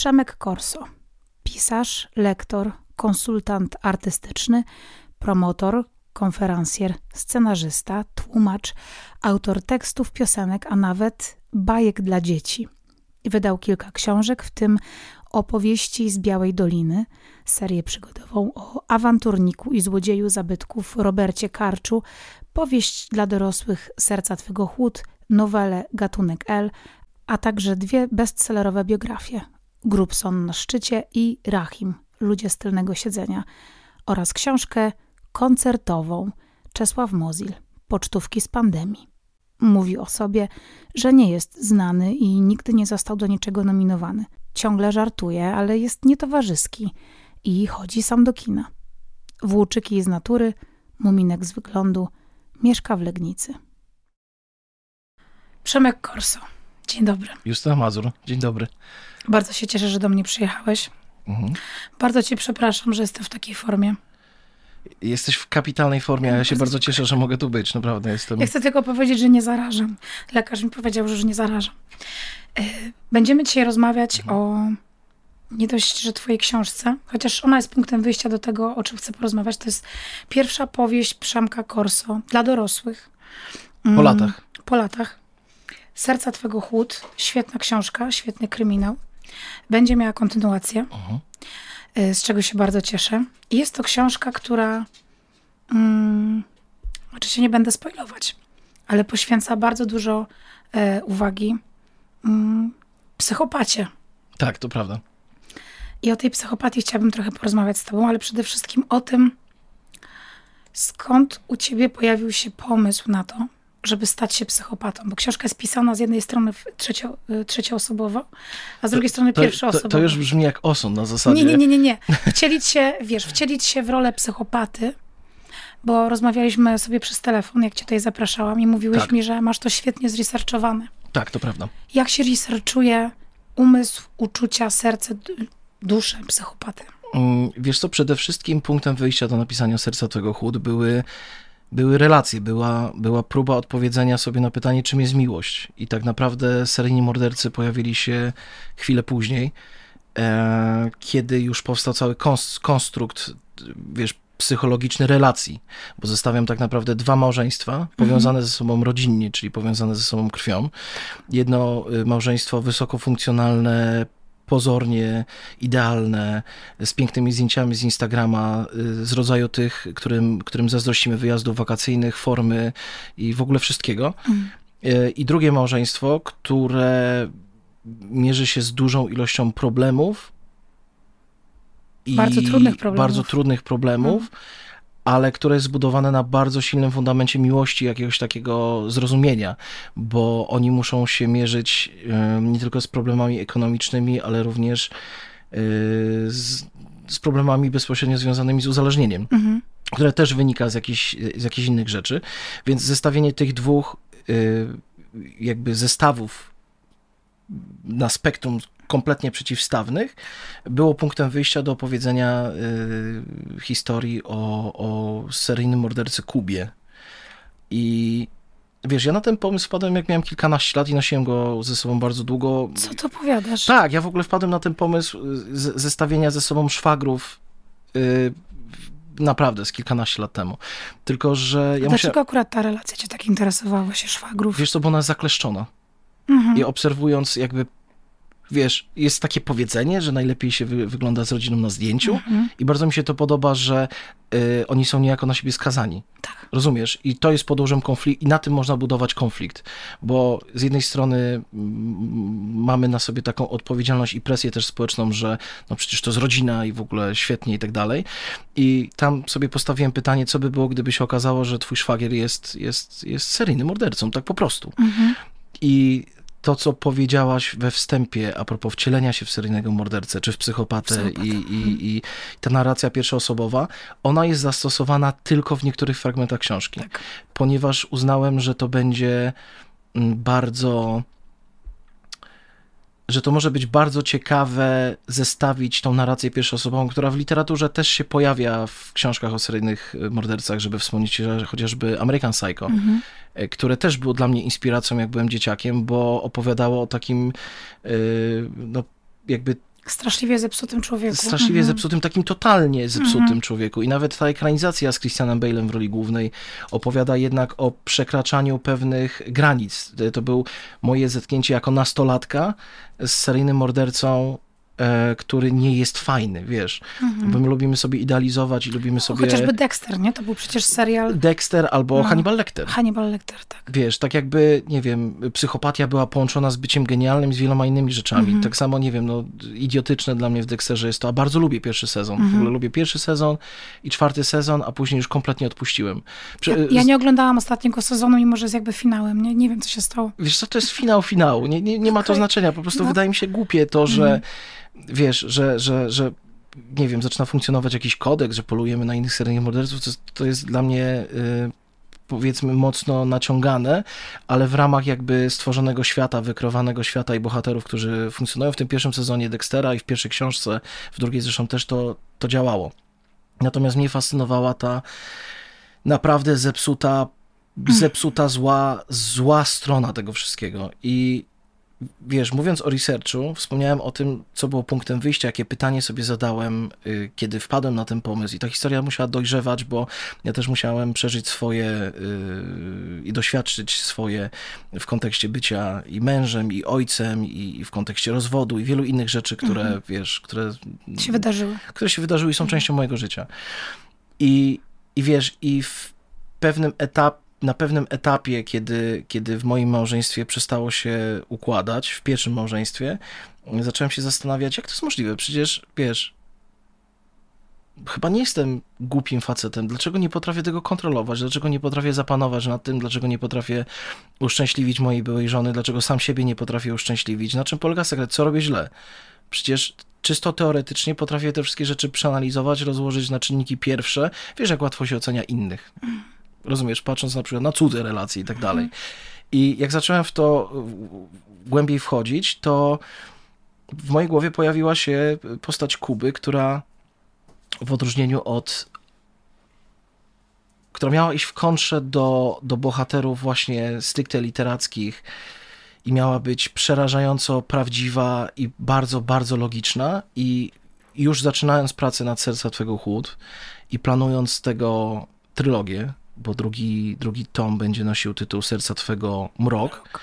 Przemek Korso, pisarz, lektor, konsultant artystyczny, promotor, konferencjer, scenarzysta, tłumacz, autor tekstów, piosenek, a nawet bajek dla dzieci. Wydał kilka książek, w tym opowieści z Białej Doliny, serię przygodową o awanturniku i złodzieju zabytków Robercie Karczu, powieść dla dorosłych Serca Twego Chłód, nowelę Gatunek L, a także dwie bestsellerowe biografie Grubson na szczycie i Rahim Ludzie z tylnego siedzenia oraz książkę koncertową Czesław Mozil Pocztówki z pandemii. Mówi o sobie, że nie jest znany i nigdy nie został do niczego nominowany. Ciągle żartuje, ale jest nietowarzyski i chodzi sam do kina. Włóczyki z natury, muminek z wyglądu, mieszka w Legnicy. Przemek Korso. Dzień dobry. Justyna Mazur, dzień dobry. Bardzo się cieszę, że do mnie przyjechałeś. Mhm. Bardzo cię przepraszam, że jestem w takiej formie. Jesteś w kapitalnej formie, a ja się bardzo cieszę, że mogę tu być, naprawdę jestem. Ja chcę tylko powiedzieć, że nie zarażam. Lekarz mi powiedział, że już nie zarażam. E, będziemy dzisiaj rozmawiać mhm. o nie dość, że twojej książce, chociaż ona jest punktem wyjścia do tego, o czym chcę porozmawiać. To jest pierwsza powieść Przemka Korso dla dorosłych. Po mm, latach. Po latach. Serca Twego Chłód, świetna książka, świetny kryminał. Będzie miała kontynuację, uh-huh. z czego się bardzo cieszę. Jest to książka, która, um, oczywiście nie będę spoilować, ale poświęca bardzo dużo e, uwagi um, psychopacie. Tak, to prawda. I o tej psychopatii chciałabym trochę porozmawiać z Tobą, ale przede wszystkim o tym, skąd u Ciebie pojawił się pomysł na to, żeby stać się psychopatą, bo książka jest pisana z jednej strony trzecio, y, trzecioosobowo, a z drugiej strony pierwszoosobowo. To, to, już brzmi jak osąd na zasadzie. Nie, nie, nie, nie, nie. Wcielić się, wiesz, wcielić się w rolę psychopaty, bo rozmawialiśmy sobie przez telefon, jak cię tutaj zapraszałam i mówiłeś tak. mi, że masz to świetnie zresearchowane. Tak, to prawda. Jak się researchuje umysł, uczucia, serce, duszę psychopaty? Mm, wiesz co, przede wszystkim punktem wyjścia do napisania Serca Twego Chłód były były relacje, była, była próba odpowiedzenia sobie na pytanie, czym jest miłość. I tak naprawdę seryjni mordercy pojawili się chwilę później, e, kiedy już powstał cały konstrukt, wiesz, psychologiczny relacji, bo zestawiam tak naprawdę dwa małżeństwa powiązane mhm. ze sobą rodzinnie, czyli powiązane ze sobą krwią. Jedno y, małżeństwo wysokofunkcjonalne, pozornie idealne, z pięknymi zdjęciami z Instagrama, y, z rodzaju tych, którym, którym zazdrościmy wyjazdów wakacyjnych, formy i w ogóle wszystkiego. Mm. I drugie małżeństwo, które mierzy się z dużą ilością problemów. I bardzo trudnych problemów. Bardzo trudnych problemów. Mm ale które jest zbudowane na bardzo silnym fundamencie miłości, jakiegoś takiego zrozumienia, bo oni muszą się mierzyć nie tylko z problemami ekonomicznymi, ale również e, z, z problemami bezpośrednio związanymi z uzależnieniem, mhm. które też wynika z jakichś, z jakichś innych rzeczy. Więc zestawienie tych dwóch e, jakby zestawów na spektrum kompletnie przeciwstawnych, było punktem wyjścia do opowiedzenia y, historii o, o seryjnym mordercy Kubie. I Wiesz, ja na ten pomysł wpadłem, jak miałem kilkanaście lat i nosiłem go ze sobą bardzo długo. Co to powiadasz? Tak, ja w ogóle wpadłem na ten pomysł z, zestawienia ze sobą szwagrów yy, naprawdę z kilkanaście lat temu. Tylko, że ja Dlaczego akurat ta relacja cię tak interesowała, się szwagrów? Wiesz co, bo ona jest zakleszczona. Mhm. I obserwując jakby wiesz, jest takie powiedzenie, że najlepiej się wy, wygląda z rodziną na zdjęciu mhm. i bardzo mi się to podoba, że y, oni są niejako na siebie skazani. Tak. Rozumiesz? I to jest podłożem konfliktu i na tym można budować konflikt, bo z jednej strony mamy na sobie taką odpowiedzialność i presję też społeczną, że no przecież to jest rodzina i w ogóle świetnie i tak dalej. I tam sobie postawiłem pytanie, co by było, gdyby się okazało, że twój szwagier jest, jest, jest seryjnym mordercą, tak po prostu. Mhm. I to, co powiedziałaś we wstępie a propos wcielenia się w seryjnego mordercę, czy w psychopatę i, i, i, ta narracja pierwszoosobowa, ona jest zastosowana tylko w niektórych fragmentach książki, tak. ponieważ uznałem, że to będzie mm, bardzo że to może być bardzo ciekawe zestawić tą narrację pierwszoosobową, która w literaturze też się pojawia w książkach o seryjnych mordercach, żeby wspomnieć chociażby American Psycho, mhm. E, które też było dla mnie inspiracją, jak byłem dzieciakiem, bo opowiadało o takim, e, no, jakby Straszliwie zepsutym człowieku. Straszliwie mhm. zepsutym, takim totalnie zepsutym mhm. człowieku. I nawet ta ekranizacja z Christianem Bale'em w roli głównej opowiada jednak o przekraczaniu pewnych granic. To był moje zetknięcie jako nastolatka z seryjnym mordercą który nie jest fajny, wiesz. Mhm. Bo my lubimy sobie idealizować i lubimy sobie... Chociażby Dexter, nie? To był przecież serial... Dexter albo no. Hannibal Lecter. Hannibal Lecter, tak. Wiesz, tak jakby, nie wiem, psychopatia była połączona z byciem genialnym, z wieloma innymi rzeczami. Mhm. Tak samo, nie wiem, no, idiotyczne dla mnie w Dexterze jest to, a bardzo lubię pierwszy sezon. Mhm. W ogóle lubię pierwszy sezon i czwarty sezon, a później już kompletnie odpuściłem. Prze ja, ja, nie oglądałam ostatniego sezonu, mimo że jest jakby finałem. Nie, nie wiem, co się stało. Wiesz co, to jest finał finału. Nie, nie, nie ma okay. to znaczenia. Po prostu no. wydaje mi się głupie to, że mhm wiesz, że, że, że nie wiem, zaczyna funkcjonować jakiś kodeks, że polujemy na innych seryjnych morderców, to, to jest dla mnie y, powiedzmy mocno naciągane, ale w ramach jakby stworzonego świata, wykrowanego świata i bohaterów, którzy funkcjonują w tym pierwszym sezonie Dextera i w pierwszej książce, w drugiej zresztą też to, to działało. Natomiast mnie fascynowała ta naprawdę zepsuta, zepsuta zła, zła strona tego wszystkiego i wiesz, mówiąc o researchu, wspomniałem o tym, co było punktem wyjścia, jakie pytanie sobie zadałem, y, kiedy wpadłem na ten pomysł. I ta historia musiała dojrzewać, bo ja też musiałem przeżyć swoje y, i doświadczyć swoje w kontekście bycia i mężem, i ojcem, i w kontekście rozwodu, i wielu innych rzeczy, które, mhm. wiesz, które się wydarzyły. Które się wydarzyły i są mhm. częścią mojego życia. I, i wiesz, i w pewnym etapie na pewnym etapie, kiedy, kiedy w moim małżeństwie przestało się układać, w pierwszym małżeństwie, zacząłem się zastanawiać, jak to jest możliwe. Przecież, wiesz, chyba nie jestem głupim facetem. Dlaczego nie potrafię tego kontrolować? Dlaczego nie potrafię zapanować nad tym? Dlaczego nie potrafię uszczęśliwić mojej byłej żony? Dlaczego sam siebie nie potrafię uszczęśliwić? Na czym polega sekret? Co robię źle? Przecież czysto teoretycznie potrafię te wszystkie rzeczy przeanalizować, rozłożyć na czynniki pierwsze. Wiesz, jak łatwo się ocenia innych. Rozumiesz, patrząc na przykład na cudze relacje i tak dalej. I jak zacząłem w to głębiej wchodzić, to w mojej głowie pojawiła się postać Kuby, która w odróżnieniu od która miała iść w kontrze do, do bohaterów właśnie stricte literackich i miała być przerażająco prawdziwa i bardzo, bardzo logiczna i już zaczynając pracę nad Serca Twego Chłód i planując tego trylogię, bo drugi, drugi tom będzie nosił tytuł Serca Twego Mrok,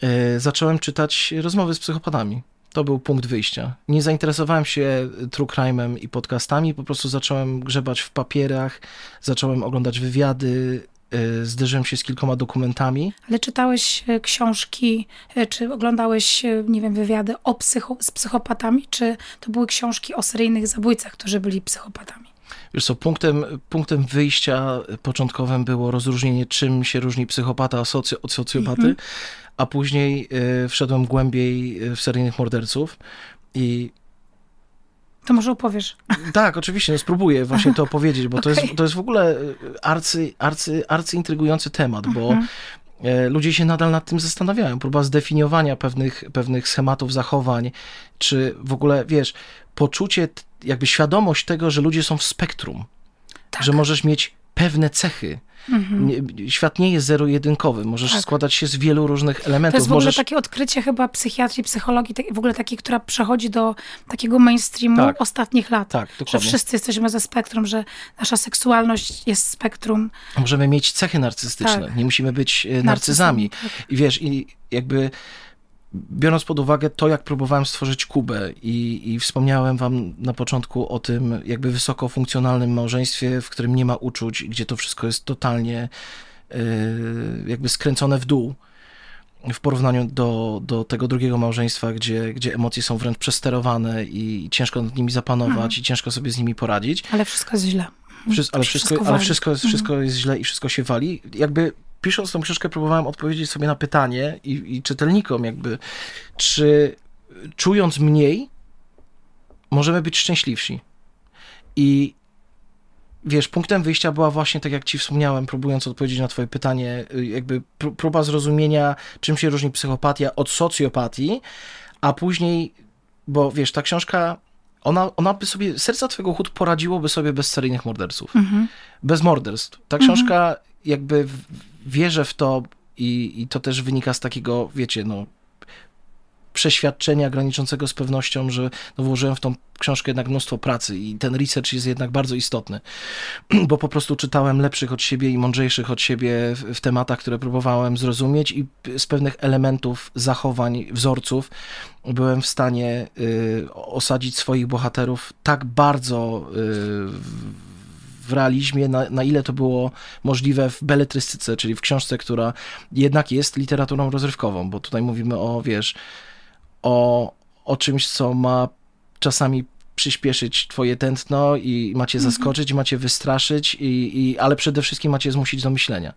e, zacząłem czytać rozmowy z psychopatami. To był punkt wyjścia. Nie zainteresowałem się true crime'em i podcastami, po prostu zacząłem grzebać w papierach, zacząłem oglądać wywiady, e, zderzyłem się z kilkoma dokumentami. Ale czytałeś e, książki, czy oglądałeś, nie wiem, wywiady o psycho, z psychopatami, czy to były książki o seryjnych zabójcach, którzy byli psychopatami? Wiesz co, punktem, punktem wyjścia początkowym było rozróżnienie, czym się różni psychopata od socjopaty, mhm. a później y, wszedłem głębiej e, w seryjnych morderców i to może opowiesz. Tak, oczywiście, no spróbuję właśnie to opowiedzieć, bo okay. to, jest, to jest w ogóle arcy, arcy, arcy intrygujący temat, bo mhm. ludzie się nadal nad tym zastanawiają. Próba zdefiniowania pewnych, pewnych schematów zachowań, czy w ogóle, wiesz, poczucie jakby świadomość tego, że ludzie są w spektrum, tak. że możesz mieć pewne cechy. Mhm. Świat nie jest zero-jedynkowy, możesz tak. składać się z wielu różnych elementów. To jest w ogóle możesz... takie odkrycie chyba psychiatrii, psychologii, w ogóle takiej, która przechodzi do takiego mainstreamu tak. ostatnich lat. Tak, dokładnie. Że wszyscy jesteśmy ze spektrum, że nasza seksualność jest spektrum. Możemy mieć cechy narcystyczne, tak. nie musimy być e, narcyzami. Tak. I wiesz, i jakby biorąc pod uwagę to, jak próbowałem stworzyć Kubę i, i wspomniałem wam na początku o tym jakby wysoko funkcjonalnym małżeństwie, w którym nie ma uczuć, gdzie to wszystko jest totalnie yy, jakby skręcone w dół w porównaniu do, do tego drugiego małżeństwa, gdzie, gdzie emocje są wręcz przesterowane i ciężko nad nimi zapanować mhm. i ciężko sobie z nimi poradzić. Ale wszystko jest źle. Wszystko, ale wszystko, wszystko ale wszystko, jest, wszystko mhm. jest źle i wszystko się wali. Jakby pisząc tą książkę próbowałem odpowiedzieć sobie na pytanie i, i czytelnikom jakby, czy czując mniej możemy być szczęśliwsi. I wiesz, punktem wyjścia była właśnie, tak jak ci wspomniałem, próbując odpowiedzieć na twoje pytanie, jakby próba zrozumienia, czym się różni psychopatia od socjopatii, a później, bo wiesz, ta książka, ona, ona by sobie, serca twojego chód poradziłoby sobie bez seryjnych morderców. Mhm. Bez morderstw. Ta książka mhm. jakby wierzę w to i, i to też wynika z takiego, wiecie, no, przeświadczenia graniczącego z pewnością, że no, włożyłem w tą książkę jednak mnóstwo pracy i ten research jest jednak bardzo istotny, bo po prostu czytałem lepszych od siebie i mądrzejszych od siebie w, tematach, które próbowałem zrozumieć i z pewnych elementów, zachowań, wzorców byłem w stanie y, osadzić swoich bohaterów tak bardzo y, w realizmie, na, na ile to było możliwe w beletrystyce, czyli w książce, która jednak jest literaturą rozrywkową, bo tutaj mówimy o, wiesz, o, o czymś, co ma czasami przyspieszyć twoje tętno i macie mhm. zaskoczyć, macie wystraszyć, i, i, ale przede wszystkim macie zmusić do myślenia.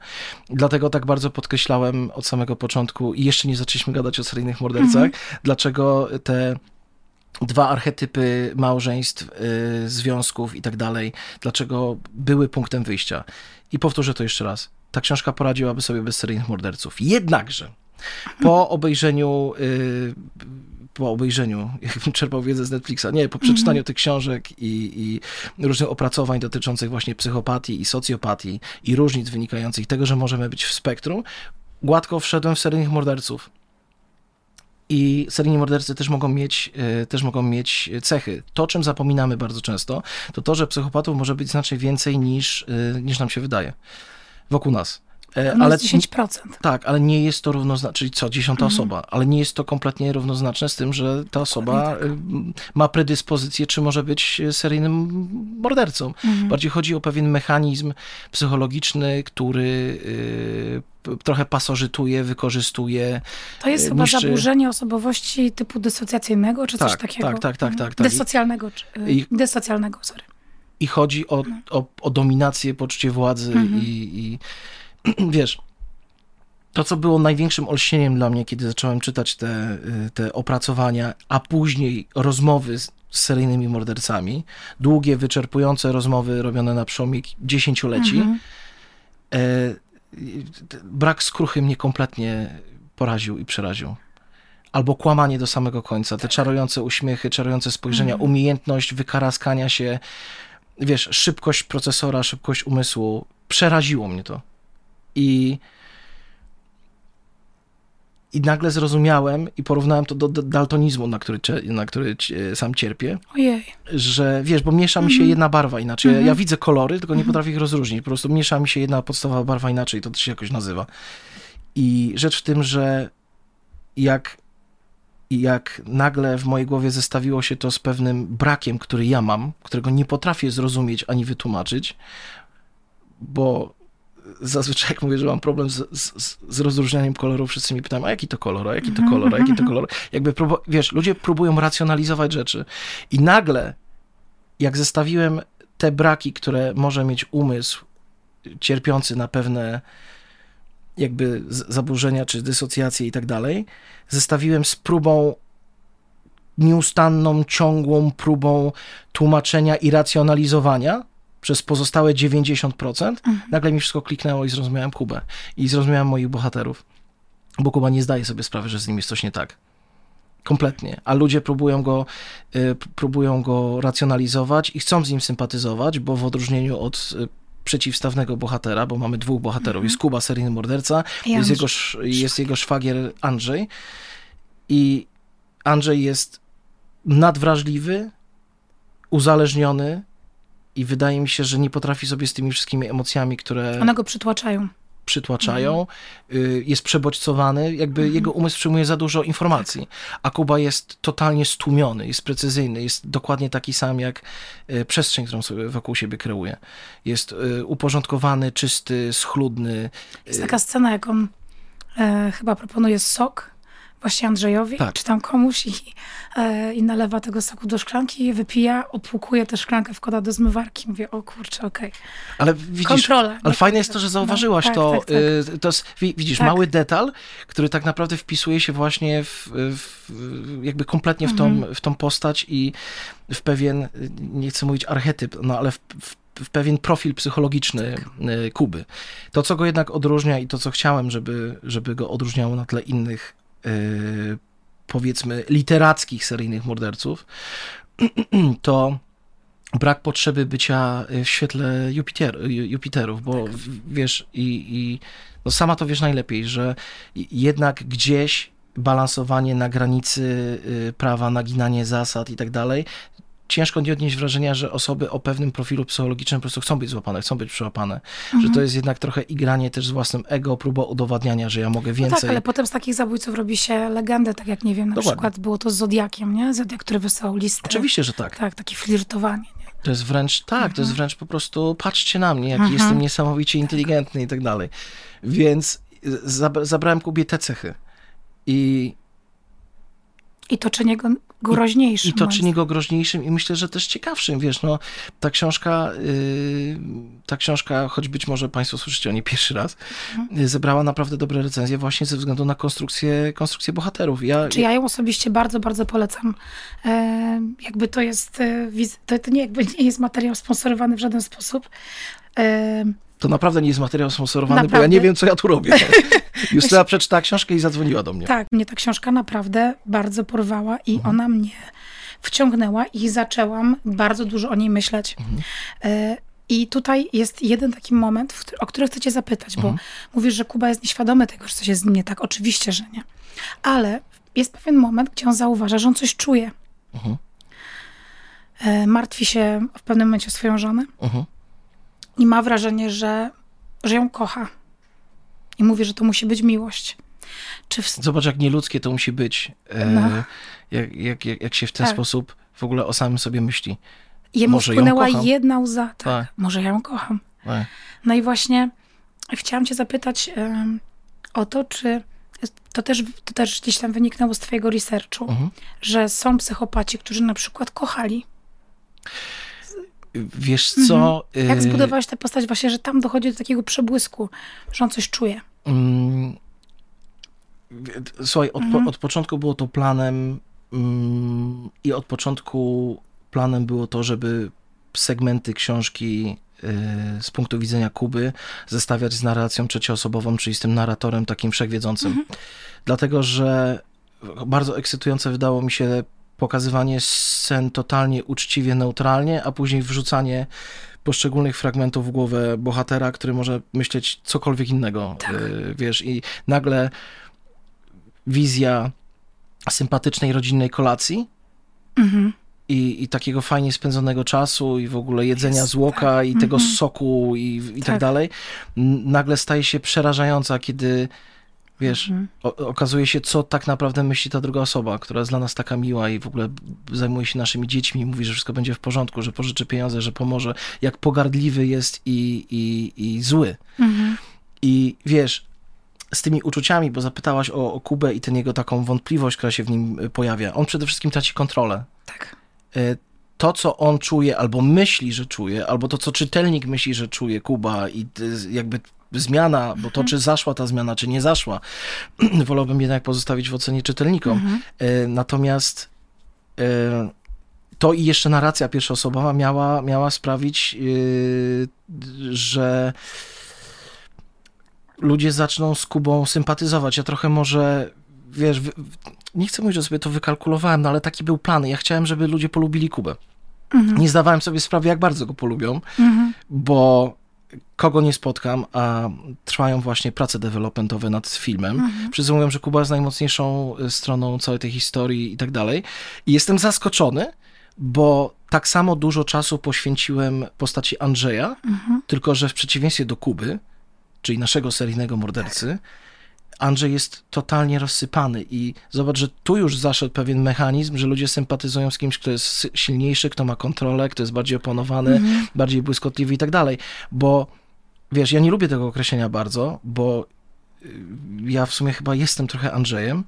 Dlatego tak bardzo podkreślałem od samego początku i jeszcze nie zaczęliśmy gadać o seryjnych mordercach, mhm. dlaczego te dwa archetypy małżeństw, y, związków i tak dalej, dlaczego były punktem wyjścia. I powtórzę to jeszcze raz. Ta książka poradziłaby sobie bez seryjnych morderców. Jednakże po obejrzeniu y, po obejrzeniu, jakbym czerpał wiedzę z Netflixa, nie, po przeczytaniu tych książek i, i, różnych opracowań dotyczących właśnie psychopatii i socjopatii i różnic wynikających tego, że możemy być w spektrum, gładko wszedłem w seryjnych morderców. I seryjni mordercy też mogą, mieć, e, też mogą mieć cechy. To, czym zapominamy bardzo często, to to, że psychopatów może być znacznie więcej niż, e, niż nam się wydaje wokół nas. E, ale 10%. Tak, ale nie jest to równoznaczne, czyli co, dziesiąta mhm. osoba, ale nie jest to kompletnie równoznaczne z tym, że ta osoba tak. ma predyspozycję, czy może być seryjnym mordercą. Mhm. Bardziej chodzi o pewien mechanizm psychologiczny, który y, trochę pasożytuje, wykorzystuje. To jest chyba zaburzenie osobowości typu dysocjacyjnego, czy tak, coś takiego? Tak, tak, tak. tak, tak. Dysocjalnego, czy, y, I, dysocjalnego, sorry. I chodzi o, no. o, o dominację, poczucie władzy mhm. i, i wiesz, to, co było największym olśnieniem dla mnie, kiedy zacząłem czytać te, y, te opracowania, a później rozmowy z, z seryjnymi mordercami, długie, wyczerpujące rozmowy robione na przełomie dziesięcioleci, mhm. e, brak skruchy mnie kompletnie poraził i przeraził. Albo kłamanie do samego końca, te czarujące uśmiechy, czarujące spojrzenia, mhm. umiejętność wykaraskania się, wiesz, szybkość procesora, szybkość umysłu, przeraziło mnie to. I, i nagle zrozumiałem i porównałem to do daltonizmu, na który, na który sam cierpię. Ojej. Że wiesz, bo miesza mi się mm -hmm. jedna barwa inaczej. Mm -hmm. Ja widzę kolory, tylko nie mm -hmm. potrafię ich rozróżnić. Po prostu miesza mi się jedna podstawowa barwa inaczej, to się jakoś nazywa. I rzecz w tym, że jak, jak nagle w mojej głowie zestawiło się to z pewnym brakiem, który ja mam, którego nie potrafię zrozumieć ani wytłumaczyć, bo zazwyczaj jak mówię, że mam problem z, z, z rozróżnianiem kolorów, wszyscy mi pytają, a jaki to kolor, a jaki to kolor, a jaki to kolor. Jakby, próbu- wiesz, ludzie próbują racjonalizować rzeczy i nagle, jak zestawiłem te braki, które może mieć umysł cierpiący na pewne jakby zaburzenia, czy dysocjacje i tak dalej, zestawiłem z próbą nieustanną, ciągłą próbą tłumaczenia i racjonalizowania, przez pozostałe 90%, mhm. nagle mi wszystko kliknęło i zrozumiałem Kubę. I zrozumiałem moich bohaterów. Bo Kuba nie zdaje sobie sprawy, że z nim jest coś nie tak. Kompletnie. A ludzie próbują go, y, próbują go racjonalizować i chcą z nim sympatyzować, bo w odróżnieniu od y, przeciwstawnego bohatera, bo mamy dwóch bohaterów. Mhm. Jest Kuba, seryjny morderca, jest jego, jest jego szwagier Andrzej. I Andrzej jest nadwrażliwy, uzależniony, i wydaje mi się, że nie potrafi sobie z tymi wszystkimi emocjami, które... One go przytłaczają. Przytłaczają, mhm. jest przebodźcowany, jakby mhm. jego umysł przyjmuje za dużo informacji, a Kuba jest totalnie stłumiony, jest precyzyjny, jest dokładnie taki sam jak y, przestrzeń, którą sobie wokół siebie kreuje. Jest y, uporządkowany, czysty, schludny. Jest taka scena, jak on e, chyba proponuje sok właśnie Andrzejowi, tak. czy tam komuś i, e, i nalewa tego soku do szklanki, wypija, opłukuje tę szklankę, wkłada do zmywarki. Mówię, o kurczę, okej. Okay. Ale widzisz, Kontrola. ale fajne jest to, że zauważyłaś no, tak, to. Tak, tak. Y, to jest, widzisz, tak. mały detal, który tak naprawdę wpisuje się właśnie w, w jakby kompletnie w tą, mhm. w tą postać i w pewien, nie chcę mówić archetyp, no ale w, w w pewien profil psychologiczny tak. Y, Kuby. To, co go jednak odróżnia i to, co chciałem, żeby, żeby go odróżniało na tle innych powiedzmy literackich seryjnych morderców, to brak potrzeby bycia w świetle Jupiter, Jupiterów, bo tak. wiesz, i, i no sama to wiesz najlepiej, że jednak gdzieś balansowanie na granicy y, prawa, naginanie zasad i tak dalej, ciężko nie odnieść wrażenia, że osoby o pewnym profilu psychologicznym po prostu chcą być złapane, chcą być przyłapane. Mhm. Że to jest jednak trochę igranie też z własnym ego, próba udowadniania, że ja mogę więcej. No tak, ale potem z takich zabójców robi się legendę, tak jak nie wiem, na Dokładnie. przykład było to z Zodiakiem, nie? Zodiak, który wysłał listy. Oczywiście, że tak. Tak, takie flirtowanie. Nie? To jest wręcz, tak, mhm. to jest mhm. wręcz po prostu patrzcie na mnie, jaki mhm. jestem niesamowicie inteligentny i tak dalej. Więc zabrałem Kubie te cechy. I i to czyni go groźniejszym. I, i to czyni go groźniejszym i myślę, że też ciekawszym, wiesz, no ta książka, yy, ta książka, choć być może Państwo słyszycie o niej pierwszy raz, mhm. zebrała naprawdę dobre recenzje właśnie ze względu na konstrukcję, konstrukcję bohaterów. Ja, Czy ja ją osobiście bardzo, bardzo polecam. E, jakby to jest, e, to, to nie, jakby nie jest materiał sponsorowany w żaden sposób. To naprawdę nie jest materiał sponsorowany, naprawdę? bo ja nie wiem, co ja tu robię. Justyna przeczytała książkę i zadzwoniła do mnie. Tak, mnie ta książka naprawdę bardzo porwała i mhm. ona mnie wciągnęła i zaczęłam bardzo dużo o niej myśleć. Mhm. E, I tutaj jest jeden taki moment, o który chcę cię zapytać, bo mhm. mówisz, że Kuba jest nieświadomy tego, że coś jest z nim nie tak. Oczywiście, że nie. Ale jest pewien moment, gdzie on zauważa, że on coś czuje. Mhm. E, martwi się w pewnym momencie o swoją żonę. Mhm i ma wrażenie, że, że ją kocha. I mówi, że to musi być miłość. Czy w... Zobacz, jak nieludzkie to musi być, e, no. jak, jak, jak, jak się w ten tak. sposób w ogóle o samym sobie myśli. Jemu Może wpłynęła jedna łza, tak, tak. Może ja ją kocham. Tak. No i właśnie chciałam cię zapytać um, o to, czy to też, to też gdzieś tam wyniknęło z twojego researchu, mhm. że są psychopaci, którzy na przykład kochali. Wiesz co? Mhm. Jak y, zbudowałeś tę postać właśnie, że tam dochodzi do takiego przebłysku, że on coś czuje? Mm, słuchaj, od, mhm. po, od początku było to planem mm, i od początku planem było to, żeby segmenty książki y, z punktu widzenia Kuby zestawiać z narracją trzecioosobową, czyli z tym narratorem takim wszechwiedzącym. Mhm. Dlatego, że bardzo ekscytujące wydało mi się pokazywanie scen totalnie uczciwie, neutralnie, a później wrzucanie poszczególnych fragmentów w głowę bohatera, który może myśleć cokolwiek innego, tak. Y, wiesz, i nagle wizja sympatycznej rodzinnej kolacji mhm. i, i takiego fajnie spędzonego czasu i w ogóle jedzenia Jest, z tak. i tego mhm. soku i, i tak. tak dalej, nagle staje się przerażająca, kiedy Wiesz, mhm. o, okazuje się, co tak naprawdę myśli ta druga osoba, która jest dla nas taka miła i w ogóle zajmuje się naszymi dziećmi i mówi, że wszystko będzie w porządku, że pożyczy pieniądze, że pomoże, jak pogardliwy jest i, i, i zły. Mhm. I wiesz, z tymi uczuciami, bo zapytałaś o, o Kubę i ten jego taką wątpliwość, która się w nim y, pojawia. On przede wszystkim traci kontrolę. Tak. Y, to, co on czuje, albo myśli, że czuje, albo to, co czytelnik myśli, że czuje Kuba i jakby zmiana, bo to, mhm. czy zaszła ta zmiana, czy nie zaszła, wolałbym jednak pozostawić w ocenie czytelnikom. Mhm. E, natomiast e, to i jeszcze narracja pierwszoosobowa miała, miała sprawić, e, że ludzie zaczną z Kubą sympatyzować. Ja trochę może, wiesz, nie chcę mówić, że sobie to wykalkulowałem, no ale taki był plan. Ja chciałem, żeby ludzie polubili Kubę. Mhm. Nie zdawałem sobie sprawy, jak bardzo go polubią, mhm. bo kogo nie spotkam, a trwają właśnie prace developmentowe nad filmem. Mhm. Wszyscy mówią, że Kuba jest najmocniejszą y, stroną całej tej historii i tak dalej. I jestem zaskoczony, bo tak samo dużo czasu poświęciłem postaci Andrzeja, mhm. tylko że w przeciwieństwie do Kuby, czyli naszego seryjnego mordercy, tak. Andrzej jest totalnie rozsypany i zobacz, że tu już zaszedł pewien mechanizm, że ludzie sympatyzują z kimś, kto jest silniejszy, kto ma kontrolę, kto jest bardziej opanowany, mhm. bardziej błyskotliwy i tak dalej, bo wiesz, ja nie lubię tego określenia bardzo, bo y, ja w sumie chyba jestem trochę Andrzejem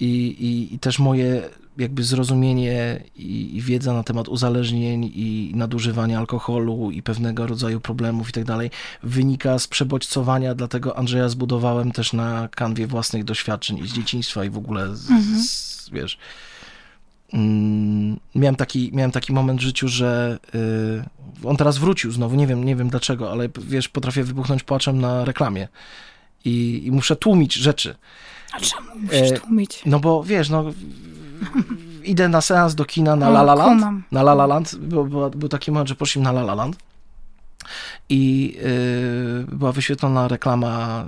i, i, i też moje jakby zrozumienie i, i, wiedza na temat uzależnień i nadużywania alkoholu i pewnego rodzaju problemów i tak dalej wynika z przebodźcowania, dlatego Andrzeja zbudowałem też na kanwie własnych doświadczeń i z dzieciństwa i w ogóle z, mhm. z, wiesz mm, miałem taki, miałem taki moment w życiu, że y, on teraz wrócił znowu, nie wiem, nie wiem dlaczego, ale wiesz, potrafię wybuchnąć płaczem na reklamie i, i muszę tłumić rzeczy. A czemu musisz e, tłumić? No bo wiesz, no idę na seans do kina na La La Land. Na La La Land. Był, był taki moment, że poszliśmy na La La Land i yy, była wyświetlona reklama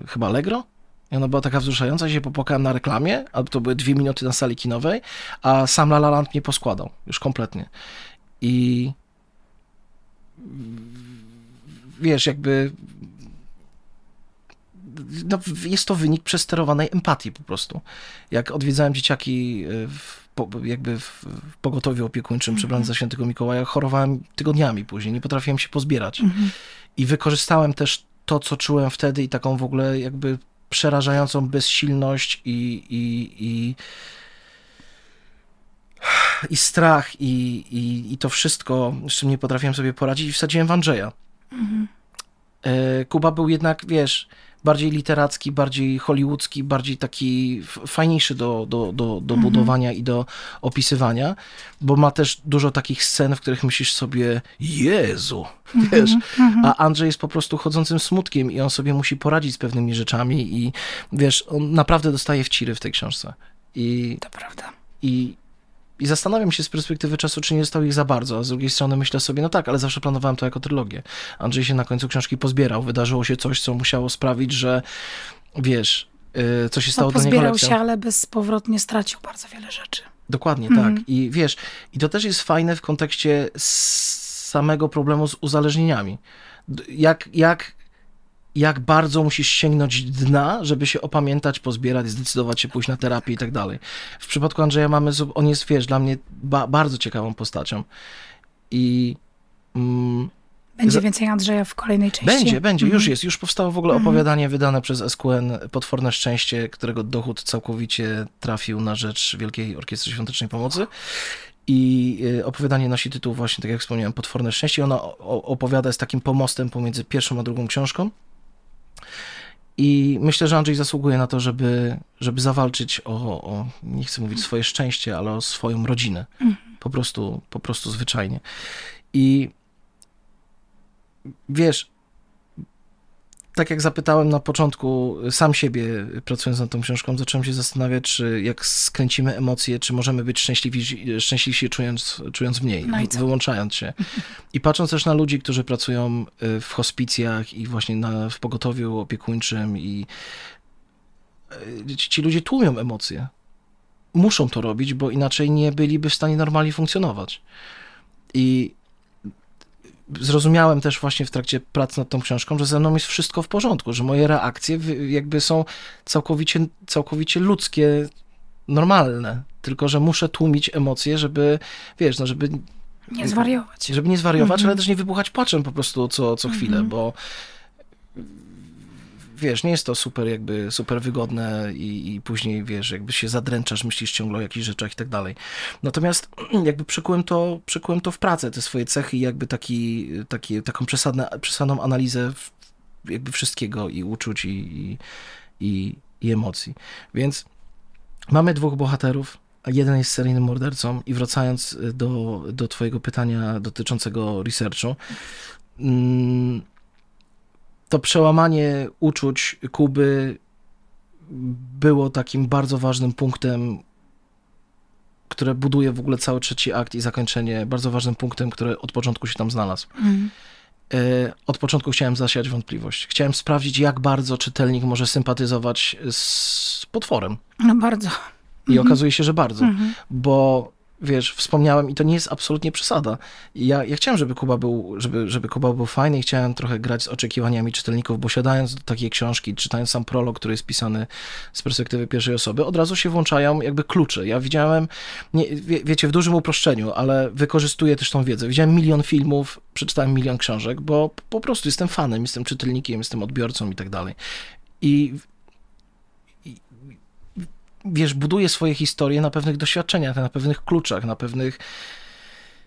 yy, chyba Allegro I ona była taka wzruszająca, się popłakałem na reklamie, a to były dwie minuty na sali kinowej, a sam La La Land mnie poskładał, już kompletnie. I wiesz, jakby no, jest to wynik przesterowanej empatii po prostu. Jak odwiedzałem dzieciaki e, w, jakby w, pogotowiu opiekuńczym mm -hmm. przebrany za świętego Mikołaja, chorowałem tygodniami później, nie potrafiłem się pozbierać. Mm -hmm. I wykorzystałem też to, co czułem wtedy i taką w ogóle jakby przerażającą bezsilność i, i, i, i strach i, i, i to wszystko, z czym nie potrafiłem sobie poradzić i wsadziłem w Andrzeja. Mhm. E, Kuba był jednak, wiesz, bardziej literacki, bardziej hollywoodzki, bardziej taki fajniejszy do, do, do, do mhm. budowania i do opisywania, bo ma też dużo takich scen, w których myślisz sobie, Jezu, mhm. wiesz, mhm. a Andrzej jest po prostu chodzącym smutkiem i on sobie musi poradzić z pewnymi rzeczami i wiesz, on naprawdę dostaje wciry w tej książce. I, to prawda. I, i zastanawiam się z perspektywy czasu, czy nie został ich za bardzo, a z drugiej strony myślę sobie, no tak, ale zawsze planowałem to jako trylogię. Andrzej się na końcu książki pozbierał, wydarzyło się coś, co musiało sprawić, że wiesz, yy, co się stało no, do niego lekcją. się, ale bezpowrotnie stracił bardzo wiele rzeczy. Dokładnie, tak. Mhm. I wiesz, i to też jest fajne w kontekście samego problemu z uzależnieniami. Jak, jak jak bardzo musisz sięgnąć dna, żeby się opamiętać, pozbierać, zdecydować się pójść na terapię i tak dalej. W przypadku Andrzeja mamy, on jest, wiesz, dla mnie ba bardzo ciekawą postacią. I... Mm, będzie więcej Andrzeja w kolejnej części? Będzie, będzie, już mhm. jest. Już powstało w ogóle mhm. opowiadanie wydane przez SQN Potworne Szczęście, którego dochód całkowicie trafił na rzecz Wielkiej Orkiestry Świątecznej Pomocy. I y, opowiadanie nosi tytuł właśnie, tak jak wspomniałem, Potworne Szczęście. Ona opowiada z takim pomostem pomiędzy pierwszą a drugą książką. I myślę, że Andrzej zasługuje na to, żeby, żeby zawalczyć o, o, nie chcę mówić swoje szczęście, ale o swoją rodzinę. Mhm. Po prostu, po prostu zwyczajnie. I wiesz, tak jak zapytałem na początku sam siebie, pracując nad tą książką, zacząłem się zastanawiać, czy jak skręcimy emocje, czy możemy być szczęśliwi, szczęśliwsi czując, czując mniej, no wyłączając się. I patrząc też na ludzi, którzy pracują y, w hospicjach i właśnie na, w pogotowiu opiekuńczym i y, ci ludzie tłumią emocje. Muszą to robić, bo inaczej nie byliby w stanie normalnie funkcjonować. I zrozumiałem też właśnie w trakcie pracy nad tą książką, że ze mną jest wszystko w porządku, że moje reakcje jakby są całkowicie, całkowicie ludzkie, normalne, tylko że muszę tłumić emocje, żeby, wiesz, no żeby... Nie zwariować. Żeby nie zwariować, mm -hmm. ale też nie wybuchać płaczem po prostu co, co chwilę, mm -hmm. bo wiesz, nie jest to super jakby, super wygodne i, i później, wiesz, jakby się zadręczasz, myślisz ciągle o jakichś rzeczach i tak dalej. Natomiast jakby przekułem to, przekułem to w pracę, te swoje cechy i jakby taki, taki, taką przesadne, przesadną analizę jakby wszystkiego i uczuć i, i, i, i emocji. Więc mamy dwóch bohaterów, jeden jest seryjnym mordercą i wracając do, do twojego pytania dotyczącego researchu, mm, to przełamanie uczuć Kuby było takim bardzo ważnym punktem, które buduje w ogóle cały trzeci akt i zakończenie, bardzo ważnym punktem, który od początku się tam znalazł. Mm. Od początku chciałem zasiać wątpliwość. Chciałem sprawdzić, jak bardzo czytelnik może sympatyzować z potworem. No bardzo. I mhm. okazuje się, że bardzo, mhm. bo wiesz, wspomniałem i to nie jest absolutnie przesada. Ja, ja chciałem, żeby Kuba, był, żeby, żeby Kuba był fajny i chciałem trochę grać z oczekiwaniami czytelników, bo siadając do takiej książki, czytając sam prolog, który jest pisany z perspektywy pierwszej osoby, od razu się włączają jakby klucze. Ja widziałem, nie, wie, wiecie, w dużym uproszczeniu, ale wykorzystuję też tą wiedzę. Widziałem milion filmów, przeczytałem milion książek, bo po prostu jestem fanem, jestem czytelnikiem, jestem odbiorcą i tak dalej. I wiesz, buduje swoje historie na pewnych doświadczeniach, na pewnych kluczach, na pewnych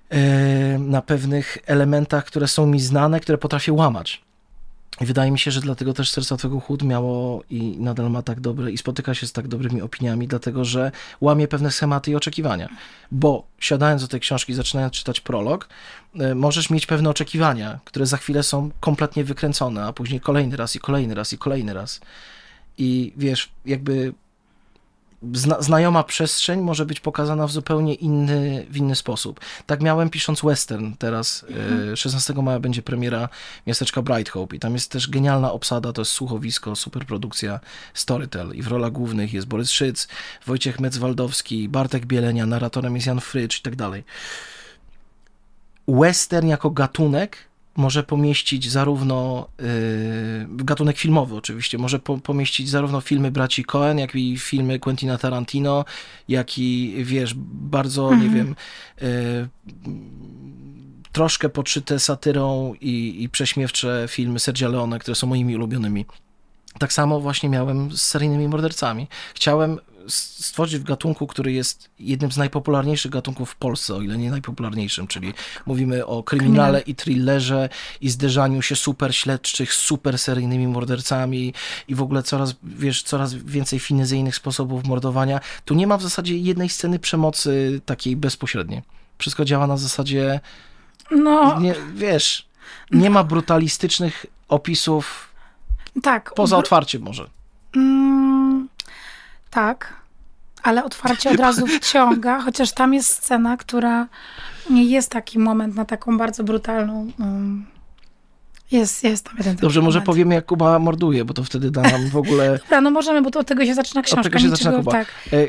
e, na pewnych elementach, które są mi znane, które potrafię łamać. I wydaje mi się, że dlatego też Serca Twego Chód miało i nadal ma tak dobre i spotyka się z tak dobrymi opiniami, dlatego że łamie pewne schematy i oczekiwania. Bo siadając do tej książki, zaczynając czytać prolog, e, możesz mieć pewne oczekiwania, które za chwilę są kompletnie wykręcone, a później kolejny raz i kolejny raz i kolejny raz. I wiesz, jakby zna, znajoma przestrzeń może być pokazana w zupełnie inny, w inny sposób. Tak miałem pisząc western teraz. Mhm. 16 maja będzie premiera miasteczka Bright Hope i tam jest też genialna obsada, to jest słuchowisko, superprodukcja Storytel i w rolach głównych jest Borys Szyc, Wojciech Metzwaldowski, Bartek Bielenia, narratorem jest Jan Frycz i tak dalej. Western jako gatunek może pomieścić zarówno y, gatunek filmowy oczywiście, może po, pomieścić zarówno filmy braci Cohen, jak i filmy Quentina Tarantino, jak i wiesz, bardzo mhm. nie wiem y, troszkę podszyte satyrą i, i prześmiewcze filmy Sergio Leone, które są moimi ulubionymi. Tak samo właśnie miałem z seryjnymi mordercami. Chciałem stworzyć w gatunku, który jest jednym z najpopularniejszych gatunków w Polsce, o ile nie najpopularniejszym, czyli mówimy o kryminale i thrillerze i zderzaniu się super śledczych z super seryjnymi mordercami i w ogóle coraz, wiesz, coraz więcej finezyjnych sposobów mordowania. Tu nie ma w zasadzie jednej sceny przemocy takiej bezpośredniej. Wszystko działa na zasadzie no... Nie, wiesz, nie ma brutalistycznych opisów tak. Poza otwarciem może. Mm, tak, ale otwarcie od razu wciąga, chociaż tam jest scena, która nie jest taki moment na taką bardzo brutalną. Um, jest, jest tam jeden Dobrze, może moment. powiemy, jak Kuba morduje, bo to wtedy da nam w ogóle. Dobra, no możemy, bo to od tego się zaczyna książka. Od tego się zaczyna Kuba. Tak. E...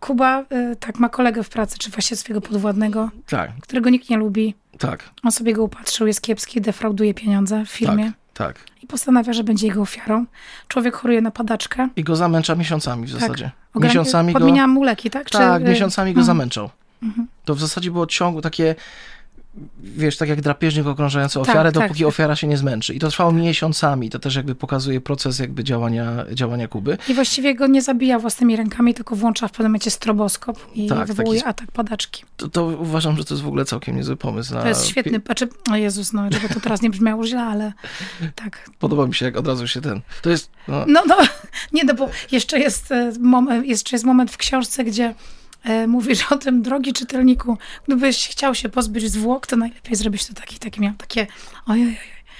Kuba, y, tak, ma kolegę w pracy, czy właśnie swojego podwładnego, tak. którego nikt nie lubi. Tak. On sobie go upatrzył, jest kiepski, defrauduje pieniądze w firmie. Tak. Tak. I postanawia, że będzie jego ofiarą. Człowiek choruje na padaczkę. I go zamęcza miesiącami w tak. zasadzie. Tak. Miesiącami go... mu leki, tak? Tak, Czy... miesiącami go mhm. zamęczał. Mhm. To w zasadzie było ciągu takie wiesz, tak jak drapieżnik okrążający tak, ofiarę, tak, dopóki tak. ofiara się nie zmęczy. I to trwało miesiącami. To też jakby pokazuje proces jakby działania, działania Kuby. I właściwie go nie zabija własnymi rękami, tylko włącza w pewnym momencie stroboskop i tak, wywołuje taki, atak padaczki. To, to, uważam, że to jest w ogóle całkiem niezły pomysł. Na... To jest świetny, znaczy, o Jezus, no, żeby to teraz nie brzmiało źle, ale tak. Podoba mi się, jak od razu się ten, to jest... No, no, no nie, no bo jeszcze jest, e, moment, jeszcze jest moment w książce, gdzie mówisz o tym, drogi czytelniku, gdybyś chciał się pozbyć zwłok, to najlepiej zrobić to taki, taki miał takie ojej,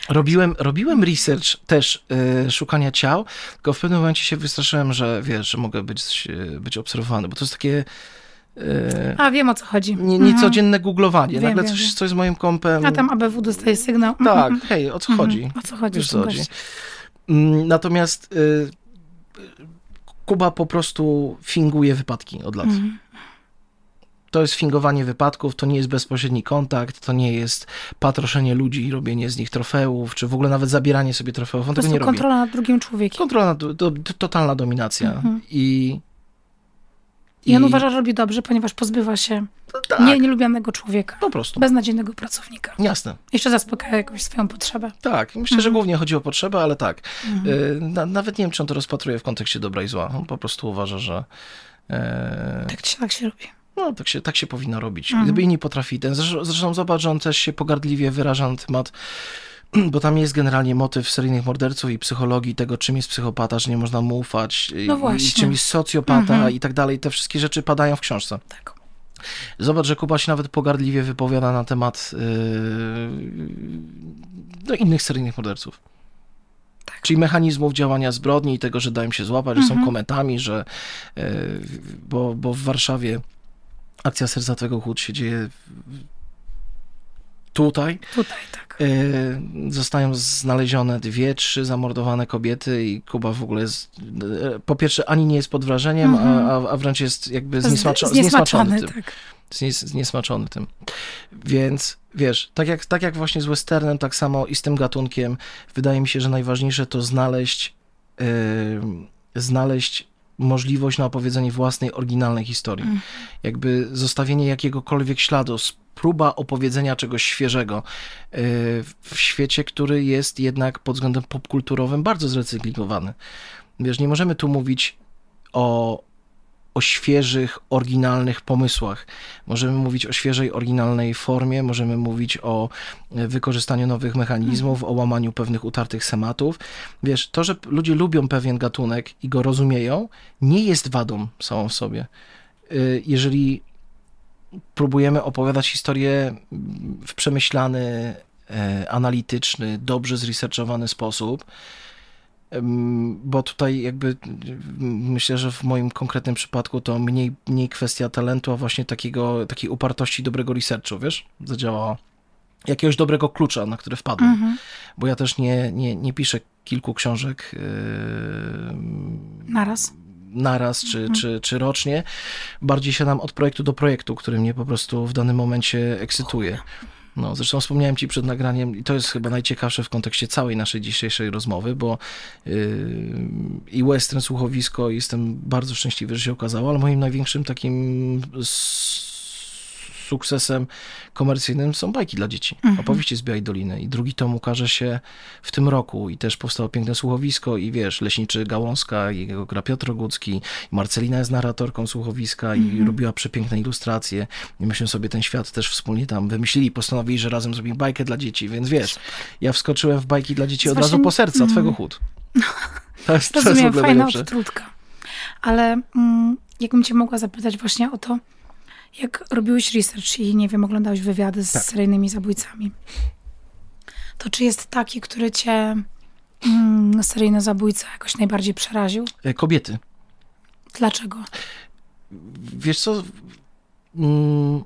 Robiłem, robiłem research też y, szukania ciał, tylko w pewnym momencie się wystraszyłem, że wiesz, że mogę być, być obserwowany, bo to jest takie... A wiem o co chodzi. Nie, niecodzienne mhm. googlowanie. Wiem, Nagle wiem, coś, coś z moim kompem. A tam ABW dostaje sygnał. Tak, mhm. hej, o co mhm. chodzi? O co chodzi? Wiesz, co chodzi. Mm, natomiast y, Kuba po prostu finguje wypadki od lat. To jest fingowanie wypadków, to nie jest bezpośredni kontakt, to nie jest patroszenie ludzi i robienie z nich trofeów, czy w ogóle nawet zabieranie sobie trofeów. On to tego nie kontrola robi. nad drugim człowiekiem. Kontrola, do, do, totalna dominacja. Mhm. I, i on uważa, że robi dobrze, ponieważ pozbywa się no tak. nie, nielubianego człowieka. Po prostu. Beznadziejnego pracownika. Jasne. Jeszcze zaspokaja jakąś swoją potrzebę. Tak. Myślę, mhm. że głównie chodzi o potrzebę, ale tak. Mhm. Y, na, nawet nie wiem, czy on to rozpatruje w kontekście dobra i zła. On po prostu uważa, że... E... Tak, tak się robi. No, tak się, tak się powinno robić. Mhm. Gdyby inni potrafili ten. Zresztą, zresztą zobacz, że on też się pogardliwie wyraża na temat bo tam jest generalnie motyw seryjnych morderców i psychologii tego, czym jest psychopata, że nie można mu ufać, no i, czym jest socjopata mhm. i tak dalej. Te wszystkie rzeczy padają w książce. Tak. Zobacz, że Kuba się nawet pogardliwie wypowiada na temat yy, no, innych seryjnych morderców. Tak. Czyli mechanizmów działania zbrodni i tego, że dają się złapać, mhm. że są mhm. kometami, że yy, bo, bo w Warszawie akcja Serca Twego Chłód się dzieje tutaj. Tutaj, tak. E, zostają znalezione dwie, trzy zamordowane kobiety i Kuba w ogóle jest, e, po pierwsze ani nie jest pod wrażeniem, a, mhm. a wręcz jest jakby zniesmaczo, zniesmaczony, tym. Tak. Zniesmaczony tym. Więc wiesz, tak jak, tak jak właśnie z westernem, tak samo i z tym gatunkiem, wydaje mi się, że najważniejsze to znaleźć, yy, znaleźć możliwość na opowiedzenie własnej, oryginalnej historii. Mm. Jakby zostawienie jakiegokolwiek śladu, próba opowiedzenia czegoś świeżego y, w świecie, który jest jednak pod względem popkulturowym bardzo zrecyklingowany. Wiesz, nie możemy tu mówić o o świeżych, oryginalnych pomysłach. Możemy mówić o świeżej, oryginalnej formie, możemy mówić o e, wykorzystaniu nowych mechanizmów, o łamaniu pewnych utartych schematów. Wiesz, to, że ludzie lubią pewien gatunek i go rozumieją, nie jest wadą samą w sobie. E, jeżeli próbujemy opowiadać historię w przemyślany, e, analityczny, dobrze zresearchowany sposób, bo tutaj jakby myślę, że w moim konkretnym przypadku to mniej, mniej kwestia talentu, a właśnie takiego, takiej upartości dobrego researchu, wiesz, zadziałała. Jakiegoś dobrego klucza, na który wpadłem. Mhm. Bo ja też nie, nie, nie piszę kilku książek. Yy, naraz? Naraz czy, mhm. czy, czy rocznie. Bardziej siadam od projektu do projektu, który mnie po prostu w danym momencie ekscytuje. No, zresztą wspomniałem ci przed nagraniem, i to jest chyba najciekawsze w kontekście całej naszej dzisiejszej rozmowy, bo yy, i western słuchowisko, jestem bardzo szczęśliwy, że się okazało, ale moim największym takim sukcesem komercyjnym są bajki dla dzieci. Mhm. Opowieści z Białej Doliny. I drugi tom ukaże się w tym roku i też powstało piękne słuchowisko i wiesz, Leśniczy Gałązka, jego gra Piotr Ogucki, Marcelina jest narratorką słuchowiska mhm. i robiła przepiękne ilustracje. I myśmy sobie ten świat też wspólnie tam wymyślili, postanowili, że razem zrobimy bajkę dla dzieci, więc wiesz, ja wskoczyłem w bajki dla dzieci od razu po serca mm. twego chód. To jest, to Rozumiem, jest fajna odtrutka. Ale mm, jakbym cię mogła zapytać właśnie o to, jak robiłeś research i nie wiem, oglądałeś wywiady z tak. seryjnymi zabójcami, to czy jest taki, który cię mm, seryjny zabójca jakoś najbardziej przeraził? E, kobiety. Dlaczego? Wiesz co? Mm,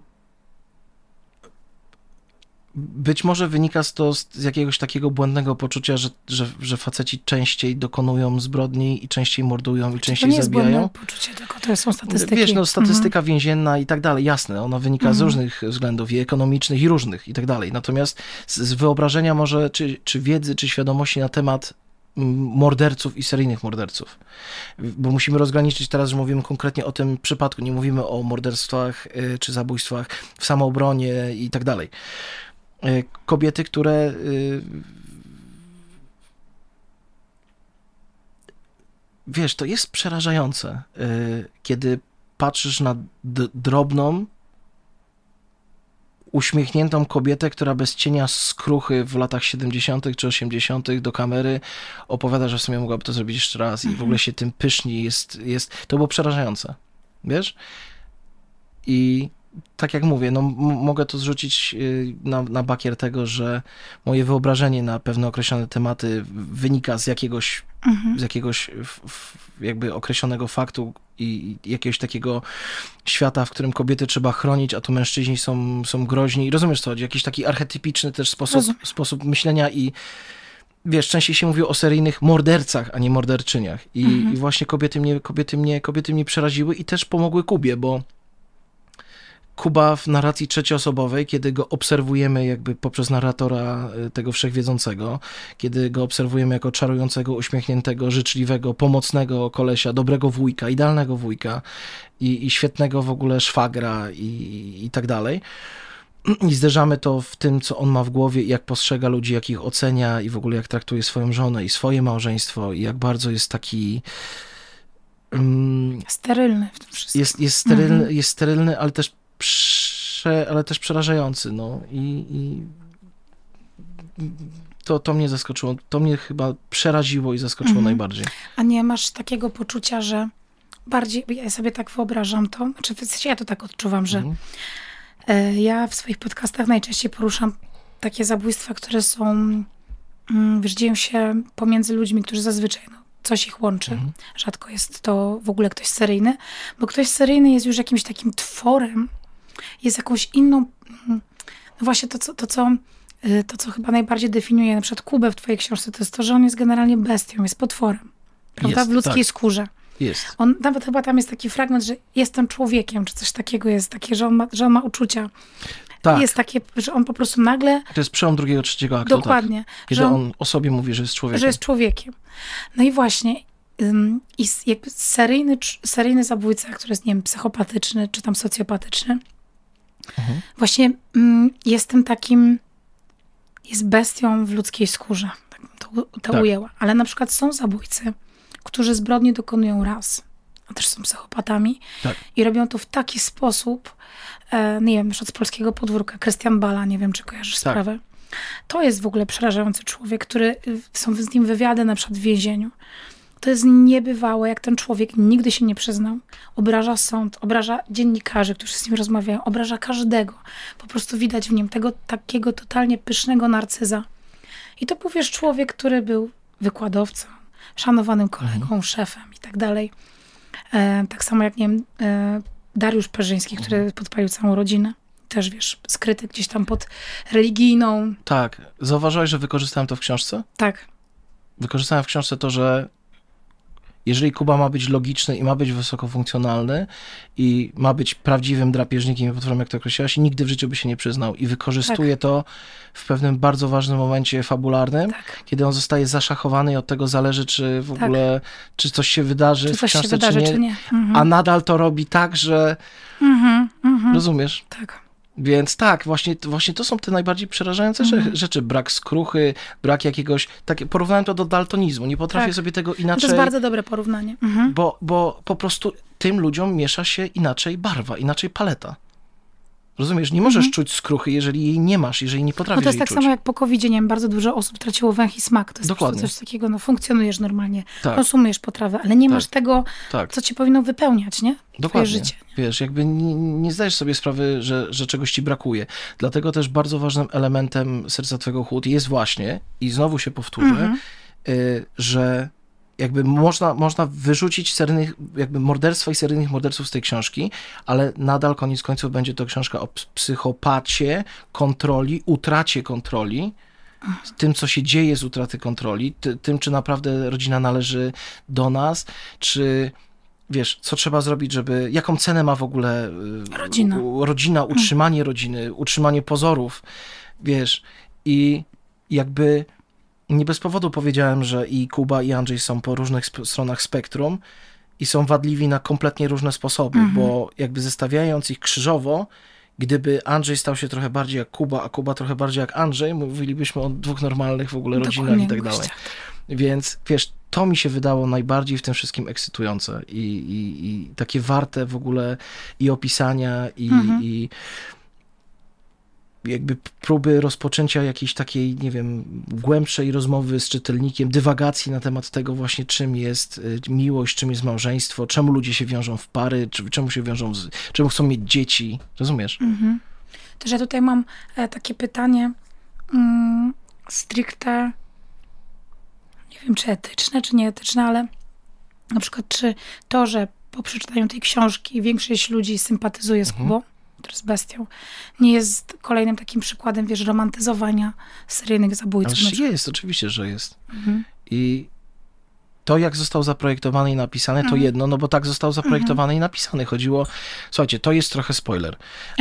być może wynika z to z jakiegoś takiego błędnego poczucia, że, że, że faceci częściej dokonują zbrodni i częściej mordują i częściej to nie zabijają. Jest poczucie, tylko to są statystyki. Wiesz, no statystyka mhm. więzienna i tak dalej, jasne, ona wynika mhm. z różnych względów i ekonomicznych i różnych i tak dalej. Natomiast z, z wyobrażenia może, czy, czy wiedzy, czy świadomości na temat morderców i seryjnych morderców. Bo musimy rozgraniczyć teraz, że mówimy konkretnie o tym przypadku, nie mówimy o morderstwach y, czy zabójstwach w samoobronie i tak dalej. E, kobiety, które e, wiesz, to jest przerażające, e, kiedy patrzysz na drobną, uśmiechniętą kobietę, która bez cienia skruchy w latach 70. czy 80. do kamery opowiada, że w sumie mogłaby to zrobić jeszcze raz i w ogóle się tym pyszni. Jest, jest, to było przerażające. Wiesz? I tak jak mówię, no, mogę to zrzucić y, na, na bakier tego, że moje wyobrażenie na pewne określone tematy wynika z jakiegoś, mhm. z jakiegoś jakby określonego faktu i jakiegoś takiego świata, w którym kobiety trzeba chronić, a tu mężczyźni są, są groźni. Rozumiesz co chodzi? Jakiś taki archetypiczny też sposób, sposób myślenia i wiesz, częściej się mówi o seryjnych mordercach, a nie morderczyniach. I, mhm. i właśnie kobiety mnie, kobiety, mnie, kobiety mnie przeraziły i też pomogły Kubie, bo Kuba w narracji trzecioosobowej, kiedy go obserwujemy jakby poprzez narratora y, tego wszechwiedzącego, kiedy go obserwujemy jako czarującego, uśmiechniętego, życzliwego, pomocnego kolesia, dobrego wujka, idealnego wujka i, i świetnego w ogóle szwagra i, i tak dalej. I zderzamy to w tym, co on ma w głowie, jak postrzega ludzi, jak ich ocenia i w ogóle jak traktuje swoją żonę i swoje małżeństwo i jak bardzo jest taki um, sterylny w tym wszystkim. Jest, jest, sterylny, mhm. jest sterylny, ale też prze, ale też przerażający, no i, i to, to mnie zaskoczyło, to mnie chyba przeraziło i zaskoczyło mhm. najbardziej. A nie masz takiego poczucia, że bardziej, ja sobie tak wyobrażam to, znaczy w sensie ja to tak odczuwam, że mhm. E, ja w swoich podcastach najczęściej poruszam takie zabójstwa, które są, mm, wiesz, dzieją się pomiędzy ludźmi, którzy zazwyczaj, no, coś ich łączy. Mhm. Rzadko jest to w ogóle ktoś seryjny, bo ktoś seryjny jest już jakimś takim tworem, jest jakąś inną, mm, no właśnie to, co, to, co, y, to, co chyba najbardziej definiuje na przykład Kubę w twojej książce, to jest to, że on jest generalnie bestią, jest potworem. Prawda? Jest, w ludzkiej tak. skórze. Jest. On, nawet chyba tam jest taki fragment, że jestem człowiekiem, czy coś takiego jest, takie, że on ma, że on ma uczucia. Tak. Jest takie, że on po prostu nagle... To jest przełom drugiego, trzeciego aktu. Tak. Dokładnie. Tak. Kiedy on, on, o sobie mówi, że jest człowiekiem. Że jest człowiekiem. No i właśnie, ym, i jakby seryjny, seryjny zabójca, który jest, nie wiem, psychopatyczny, czy tam socjopatyczny, Mhm. Właśnie mm, jestem takim, jest bestią w ludzkiej skórze. Tak to, to tak. ujęła. Ale na przykład są zabójcy, którzy zbrodni dokonują raz, a też są psychopatami tak. i robią to w taki sposób, e, nie wiem, na z polskiego podwórka, Krystian Bala, nie wiem, czy kojarzysz tak. sprawę. To jest w ogóle przerażający człowiek, który, są z nim wywiady na przykład w więzieniu. To jest niebywałe, jak ten człowiek nigdy się nie przyznał. Obraża sąd, obraża dziennikarzy, którzy z nim rozmawiają, obraża każdego. Po prostu widać w nim tego takiego totalnie pysznego narcyza. I to powiesz człowiek, który był wykładowcą, szanowanym kolegą, mhm. szefem i tak dalej. E, tak samo jak, nie wiem, e, Dariusz Perzyński, który mhm. podpalił całą rodzinę. Też, wiesz, skryty gdzieś tam pod religijną. Tak. Zauważyłeś, że wykorzystałem to w książce? Tak. Wykorzystałem w książce to, że jeżeli Kuba ma być logiczny i ma być wysokofunkcjonalny i ma być prawdziwym drapieżnikiem i potworem, jak to określałaś, nigdy w życiu by się nie przyznał. I wykorzystuje tak. to w pewnym bardzo ważnym momencie fabularnym, tak. kiedy on zostaje zaszachowany i od tego zależy, czy w tak. ogóle, czy coś się wydarzy czy w książce, wydarzy, czy nie. Czy nie. Mhm. A nadal to robi tak, że... Mhm, mhm. Rozumiesz? Tak. Więc tak, właśnie, właśnie to są te najbardziej przerażające mm. rzeczy. Brak skruchy, brak jakiegoś. Tak, porównałem to do daltonizmu. Nie potrafię tak. sobie tego inaczej. To jest bardzo dobre porównanie. Mhm. Bo, bo po prostu tym ludziom miesza się inaczej barwa, inaczej paleta. Rozumiesz, nie możesz mhm. czuć skruchy, jeżeli jej nie masz, jeżeli nie potrafisz No to jest tak czuć. samo jak po covid nie wiem, bardzo dużo osób traciło węch i smak. To jest Dokładnie. coś takiego, no funkcjonujesz normalnie, tak. konsumujesz potrawę, ale nie tak. masz tego, tak. co ci powinno wypełniać, nie? Dokładnie. Twoje życie. Wiesz, jakby nie, nie, zdajesz sobie sprawy, że, że czegoś ci brakuje. Dlatego też bardzo ważnym elementem serca twego chłód jest właśnie, i znowu się powtórzę, mhm. y, że jakby można, można wyrzucić seryjnych, jakby morderstwa i seryjnych morderców z tej książki, ale nadal koniec końców będzie to książka o psychopacie, kontroli, utracie kontroli, tym, co się dzieje z utraty kontroli, ty, tym, czy naprawdę rodzina należy do nas, czy wiesz, co trzeba zrobić, żeby, jaką cenę ma w ogóle y, rodzina, rodzina utrzymanie rodziny, utrzymanie pozorów, wiesz, i jakby nie bez powodu powiedziałem, że i Kuba, i Andrzej są po różnych sp stronach spektrum i są wadliwi na kompletnie różne sposoby, mhm. bo jakby zestawiając ich krzyżowo, gdyby Andrzej stał się trochę bardziej jak Kuba, a Kuba trochę bardziej jak Andrzej, mówilibyśmy o dwóch normalnych w ogóle rodzinach i tak dalej. Więc wiesz, to mi się wydało najbardziej w tym wszystkim ekscytujące i, i, i takie warte w ogóle i opisania, i, mhm. i jakby próby rozpoczęcia jakiejś takiej, nie wiem, głębszej rozmowy z czytelnikiem, dywagacji na temat tego właśnie, czym jest y, miłość, czym jest małżeństwo, czemu ludzie się wiążą w pary, czemu się wiążą, z, czemu chcą mieć dzieci, rozumiesz? Mhm. Też ja tutaj mam e, takie pytanie mm, stricte, nie wiem, czy etyczne, czy nieetyczne, ale na przykład, czy to, że po przeczytaniu tej książki większość ludzi sympatyzuje z mhm. Kubą, który jest bestią, nie jest kolejnym takim przykładem, wiesz, romantyzowania seryjnych zabójców. Ależ jest, oczywiście, że jest. Mhm. I to, jak został zaprojektowany i napisany, to mhm. jedno, no bo tak został zaprojektowany mhm. i napisany. Chodziło, słuchajcie, to jest trochę spoiler,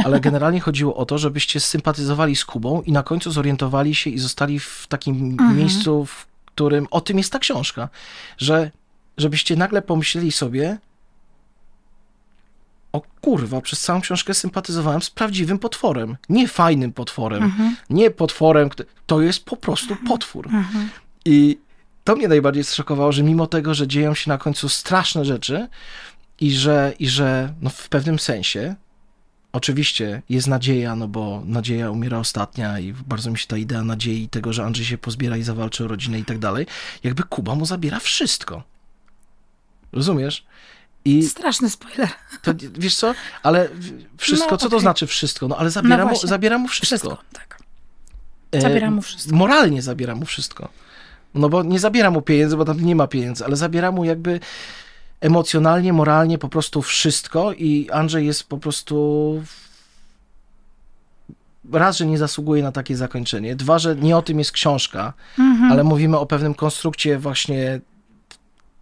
ale generalnie chodziło o to, żebyście sympatyzowali z Kubą i na końcu zorientowali się i zostali w takim mhm. miejscu, w którym o tym jest ta książka, że żebyście nagle pomyśleli sobie, o kurwa, przez całą książkę sympatyzowałem z prawdziwym potworem. Nie fajnym potworem, mhm. nie potworem, to jest po prostu mhm. potwór. Mhm. I to mnie najbardziej zszokowało, że mimo tego, że dzieją się na końcu straszne rzeczy i że, i że no w pewnym sensie oczywiście jest nadzieja, no bo nadzieja umiera ostatnia i bardzo mi się ta idea nadziei tego, że Andrzej się pozbiera i zawalczy o rodzinę i tak dalej, jakby Kuba mu zabiera wszystko. Rozumiesz? I Straszny spoiler. To, wiesz co? Ale wszystko, no, co okay. to znaczy wszystko? No ale zabiera, no mu, zabiera mu wszystko. Wszystko, tak. Zabiera mu wszystko. E, moralnie zabiera mu wszystko. No bo nie zabiera mu pieniędzy, bo tam nie ma pieniędzy, ale zabiera mu jakby emocjonalnie, moralnie po prostu wszystko i Andrzej jest po prostu raz, że nie zasługuje na takie zakończenie, dwa, że nie o tym jest książka, mhm. ale mówimy o pewnym konstrukcie właśnie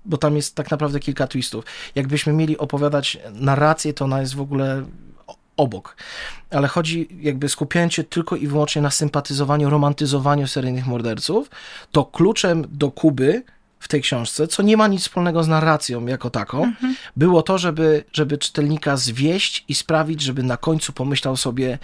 bo tam jest tak naprawdę kilka twistów. Jakbyśmy mieli opowiadać narrację, to ona jest w ogóle obok. Ale chodzi, jakby skupiając się tylko i wyłącznie na sympatyzowaniu, romantyzowaniu seryjnych morderców, to kluczem do Kuby w tej książce, co nie ma nic wspólnego z narracją jako taką, mhm. było to, żeby, żeby czytelnika zwieść i sprawić, żeby na końcu pomyślał sobie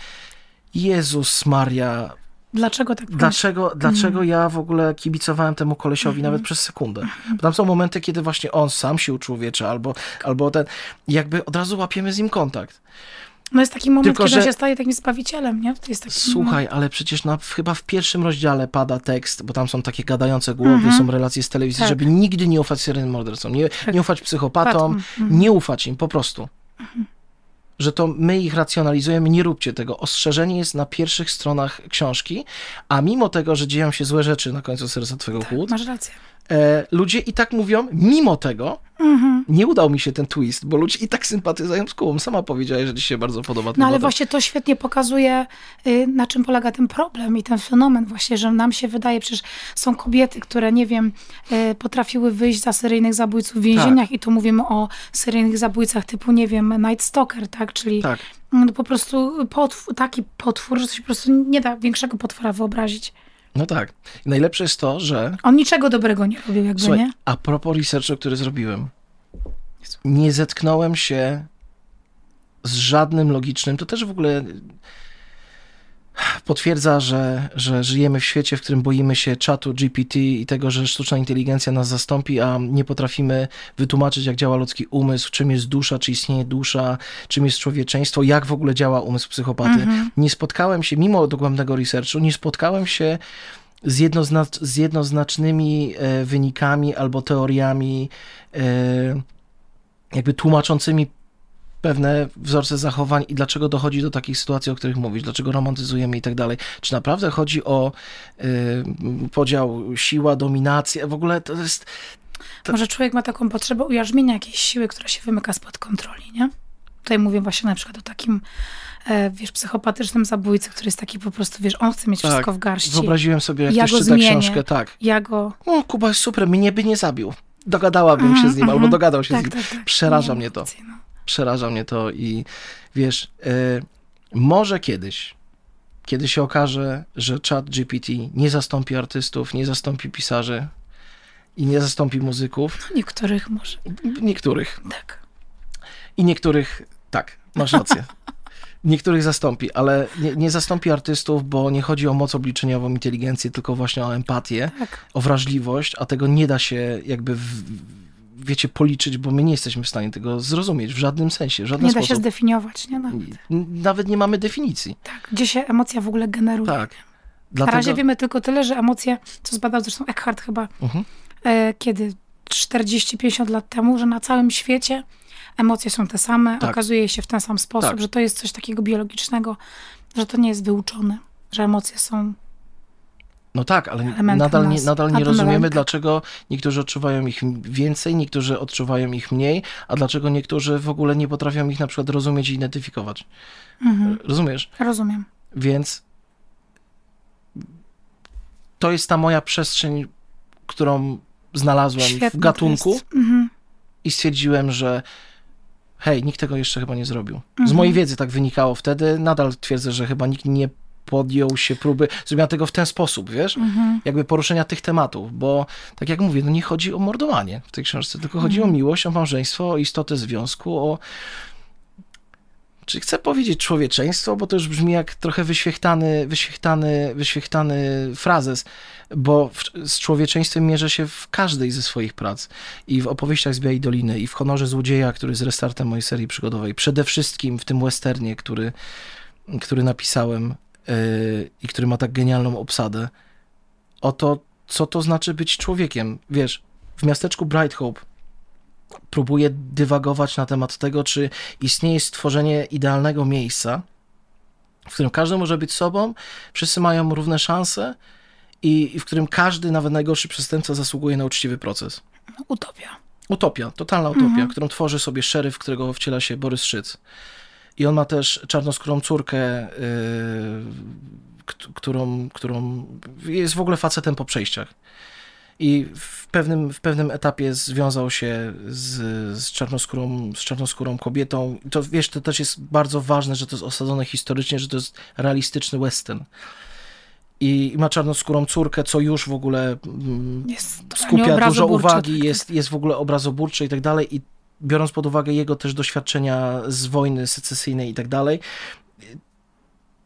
Jezus Maria, Dlaczego tak? Dlaczego, dlaczego mm. ja w ogóle kibicowałem temu kolesiowi mm -hmm. nawet przez sekundę? Bo tam są momenty, kiedy właśnie on sam się uczłowiecza, albo, albo ten, jakby od razu łapiemy z nim kontakt. No jest taki moment, Tylko, kiedy że... się staje takim zbawicielem, nie? To jest taki Słuchaj, moment. ale przecież na, chyba w pierwszym rozdziale pada tekst, bo tam są takie gadające głowy, mm -hmm. są relacje z telewizji, tak. żeby nigdy nie ufać seryjnym mordercom, nie, tak. nie ufać psychopatom, mm nie ufać im, po prostu. -hmm że to my ich racjonalizujemy, nie róbcie tego. Ostrzeżenie jest na pierwszych stronach książki, a mimo tego, że dzieją się złe rzeczy na końcu serca twojego tak, chłód, masz rację. E, ludzie i tak mówią, mimo tego mhm. nie udał mi się ten twist, bo ludzie i tak sympatyzują z Kubą. Sama powiedziała, że ci się bardzo podoba. No ale właśnie to świetnie pokazuje, y, na czym polega ten problem i ten fenomen właśnie, że nam się wydaje, przecież są kobiety, które, nie wiem, y, potrafiły wyjść za seryjnych zabójców w więzieniach tak. i tu mówimy o seryjnych zabójcach typu, nie wiem, Night Stalker, tak, czyli tak. No, po prostu potwór, taki potwór, że się po prostu nie da większego potwora wyobrazić. No tak. I najlepsze jest to, że... On niczego dobrego nie robił, jakby, Słuchaj, nie? a propos researchu, który zrobiłem, nie zetknąłem się z żadnym logicznym, to też w ogóle potwierdza, że, że żyjemy w świecie, w którym boimy się czatu GPT i tego, że sztuczna inteligencja nas zastąpi, a nie potrafimy wytłumaczyć, jak działa ludzki umysł, czym jest dusza, czy istnieje dusza, czym jest człowieczeństwo, jak w ogóle działa umysł psychopaty. Mhm. Nie spotkałem się, mimo dogłębnego researchu, nie spotkałem się z, z jednoznacznymi e, wynikami albo teoriami e, jakby tłumaczącymi pewne wzorce zachowań i dlaczego dochodzi do takich sytuacji, o których mówisz, dlaczego romantyzujemy i tak dalej. Czy naprawdę chodzi o y, podział siła, dominacja? W ogóle to jest... To... Może człowiek ma taką potrzebę ujarzmienia jakiejś siły, która się wymyka spod kontroli, nie? Tutaj mówię właśnie na przykład o takim e, wiesz, psychopatycznym zabójcy, który jest taki po prostu, wiesz, on chce mieć tak, wszystko w garści. Wyobraziłem sobie, jak ja ktoś czyta książkę, tak. Ja go... O, Kuba jest super, mnie by nie zabił. Dogadałabym mm, się z nim, mm, albo dogadał się tak, z nim. Tak, tak. Przeraża nie mnie to. No przeraża mnie to i wiesz, y, może kiedyś, kiedy się okaże, że chat GPT nie zastąpi artystów, nie zastąpi pisarzy i nie zastąpi muzyków. No niektórych może. Niektórych. Tak. I niektórych, tak, masz rację. Niektórych zastąpi, ale nie, nie, zastąpi artystów, bo nie chodzi o moc obliczeniową, inteligencję, tylko właśnie o empatię, tak. o wrażliwość, a tego nie da się jakby w, wiecie, policzyć, bo my nie jesteśmy w stanie tego zrozumieć w żadnym sensie, w żaden Nie sposób. da się zdefiniować, nie? Nawet. Nawet nie mamy definicji. Tak, gdzie się emocja w ogóle generuje. Tak. Dlatego... Na razie wiemy tylko tyle, że emocje, co zbadał zresztą Eckhart chyba, uh-huh. e, kiedy 40-50 lat temu, że na całym świecie emocje są te same, tak. okazuje się w ten sam sposób, tak. że to jest coś takiego biologicznego, że to nie jest wyuczone, że emocje są no tak, ale nadal nie, nadal nie rozumiemy, dlaczego niektórzy odczuwają ich więcej, niektórzy odczuwają ich mniej, a dlaczego niektórzy w ogóle nie potrafią ich na przykład rozumieć i identyfikować. Mhm. Rozumiesz? Rozumiem. Więc to jest ta moja przestrzeń, którą znalazłem Świetne w gatunku mhm. i stwierdziłem, że hej, nikt tego jeszcze chyba nie zrobił. Mhm. Z mojej wiedzy tak wynikało wtedy. Nadal twierdzę, że chyba nikt nie podjął się próby zrobienia tego w ten sposób, wiesz? Mhm. Jakby poruszenia tych tematów, bo tak jak mówię, no nie chodzi o mordowanie w tej książce, tylko chodzi o mhm. miłość, o małżeństwo, o istotę związku, o czy chcę powiedzieć człowieczeństwo, bo to już brzmi jak trochę wyświechtany, wyświechtany, wyświechtany frazes, bo w, z człowieczeństwem mierzę się w każdej ze swoich prac. I w opowieściach z Białej Doliny, i w Honorze Złodzieja, który jest restartem mojej serii przygodowej. Przede wszystkim w tym westernie, który, który napisałem i który ma tak genialną obsadę, o to, co to znaczy być człowiekiem. Wiesz, w miasteczku Bright Hope próbuję dywagować na temat tego, czy istnieje stworzenie idealnego miejsca, w którym każdy może być sobą, wszyscy mają równe szanse i, i w którym każdy, nawet najgorszy przestępca, zasługuje na uczciwy proces. Utopia. Utopia, totalna utopia, mhm. którą tworzy sobie szeryf, którego wciela się Borys Szyc. I on ma też czarnoskórą córkę, yy, którą, którą jest w ogóle facetem po przejściach. I w pewnym, w pewnym etapie związał się z, z, czarnoskórą, z czarnoskórą kobietą. I to wiesz, to też jest bardzo ważne, że to jest osadzone historycznie, że to jest realistyczny western. I ma czarnoskórą córkę, co już w ogóle mm, skupia dużo uwagi, tak. jest, jest w ogóle obrazoburcze i tak dalej. I biorąc pod uwagę jego też doświadczenia z wojny secesyjnej i tak dalej,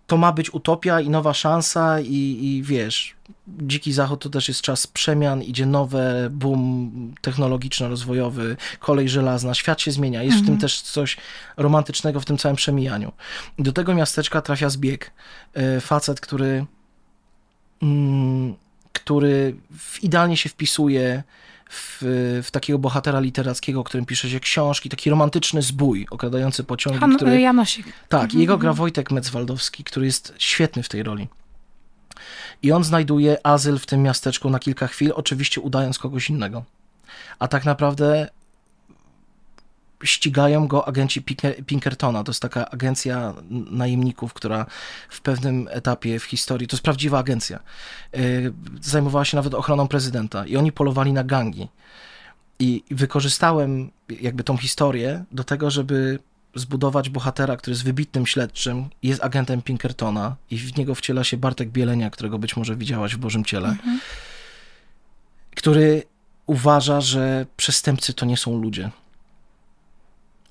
to ma być utopia i nowa szansa i, i wiesz, dziki zachód to też jest czas przemian, idzie nowe boom technologiczno-rozwojowy, kolej żelazna, świat się zmienia, jest mhm. w tym mhm. też coś romantycznego w tym całym przemijaniu. Do tego miasteczka trafia zbieg. E, facet, który mm, który idealnie się wpisuje w, w, takiego bohatera literackiego, którym pisze się książki, taki romantyczny zbój okradający pociągi. Han, który, Janosik. Tak, mhm. jego gra Wojtek Metzwaldowski, który jest świetny w tej roli. I on znajduje azyl w tym miasteczku na kilka chwil, oczywiście udając kogoś innego. A tak naprawdę ścigają go agenci Pinkertona. To jest taka agencja najemników, która w pewnym etapie w historii, to jest prawdziwa agencja, y, zajmowała się nawet ochroną prezydenta i oni polowali na gangi. I wykorzystałem jakby tą historię do tego, żeby zbudować bohatera, który jest wybitnym śledczym, jest agentem Pinkertona i w niego wciela się Bartek Bielenia, którego być może widziałaś w Bożym Ciele, mhm. który uważa, że przestępcy to nie są ludzie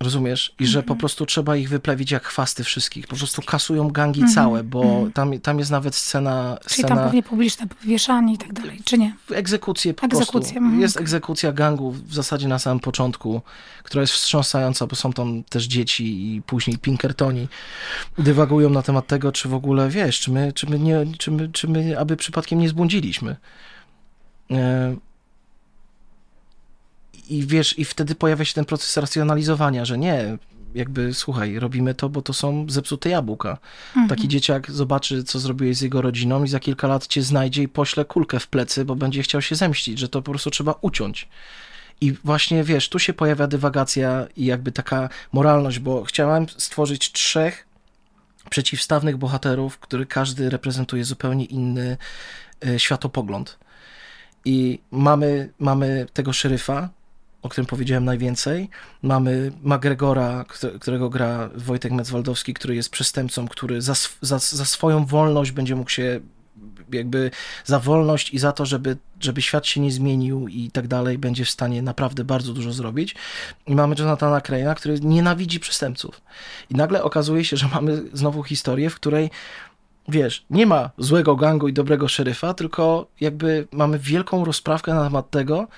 Rozumiesz? I że po mhm. prostu trzeba ich wyplewić jak chwasty wszystkich. Po prostu kasują gangi mm -hmm. całe, bo mm -hmm. tam, tam jest nawet scena... Czyli scena... tam pewnie publiczne powieszanie i tak dalej, czy nie? Egzekucje po Egzekucje. prostu. Mm, jest egzekucja gangów w zasadzie na samym początku, która jest wstrząsająca, bo są tam też dzieci i później Pinkertoni dywagują na temat tego, czy w ogóle, wiesz, czy my, czy my, nie, czy my, czy my aby przypadkiem nie zbłądziliśmy. E, i wiesz, i wtedy pojawia się ten proces racjonalizowania, że nie, jakby słuchaj, robimy to, bo to są zepsute jabłka. Mhm. Taki dzieciak zobaczy, co zrobiłeś z jego rodziną i za kilka lat cię znajdzie i pośle kulkę w plecy, bo będzie chciał się zemścić, że to po prostu trzeba uciąć. I właśnie, wiesz, tu się pojawia dywagacja i jakby taka moralność, bo chciałem stworzyć trzech przeciwstawnych bohaterów, który każdy reprezentuje zupełnie inny y, światopogląd. I mamy, mamy tego szeryfa, o którym powiedziałem najwięcej. Mamy McGregora, którego gra Wojtek Metzwaldowski, który jest przestępcą, który za, za, za swoją wolność będzie mógł się jakby za wolność i za to, żeby, żeby świat się nie zmienił i tak dalej, będzie w stanie naprawdę bardzo dużo zrobić. I mamy Jonathana Crane'a, który nienawidzi przestępców. I nagle okazuje się, że mamy znowu historię, w której wiesz, nie ma złego gangu i dobrego szeryfa, tylko jakby mamy wielką rozprawkę na temat tego,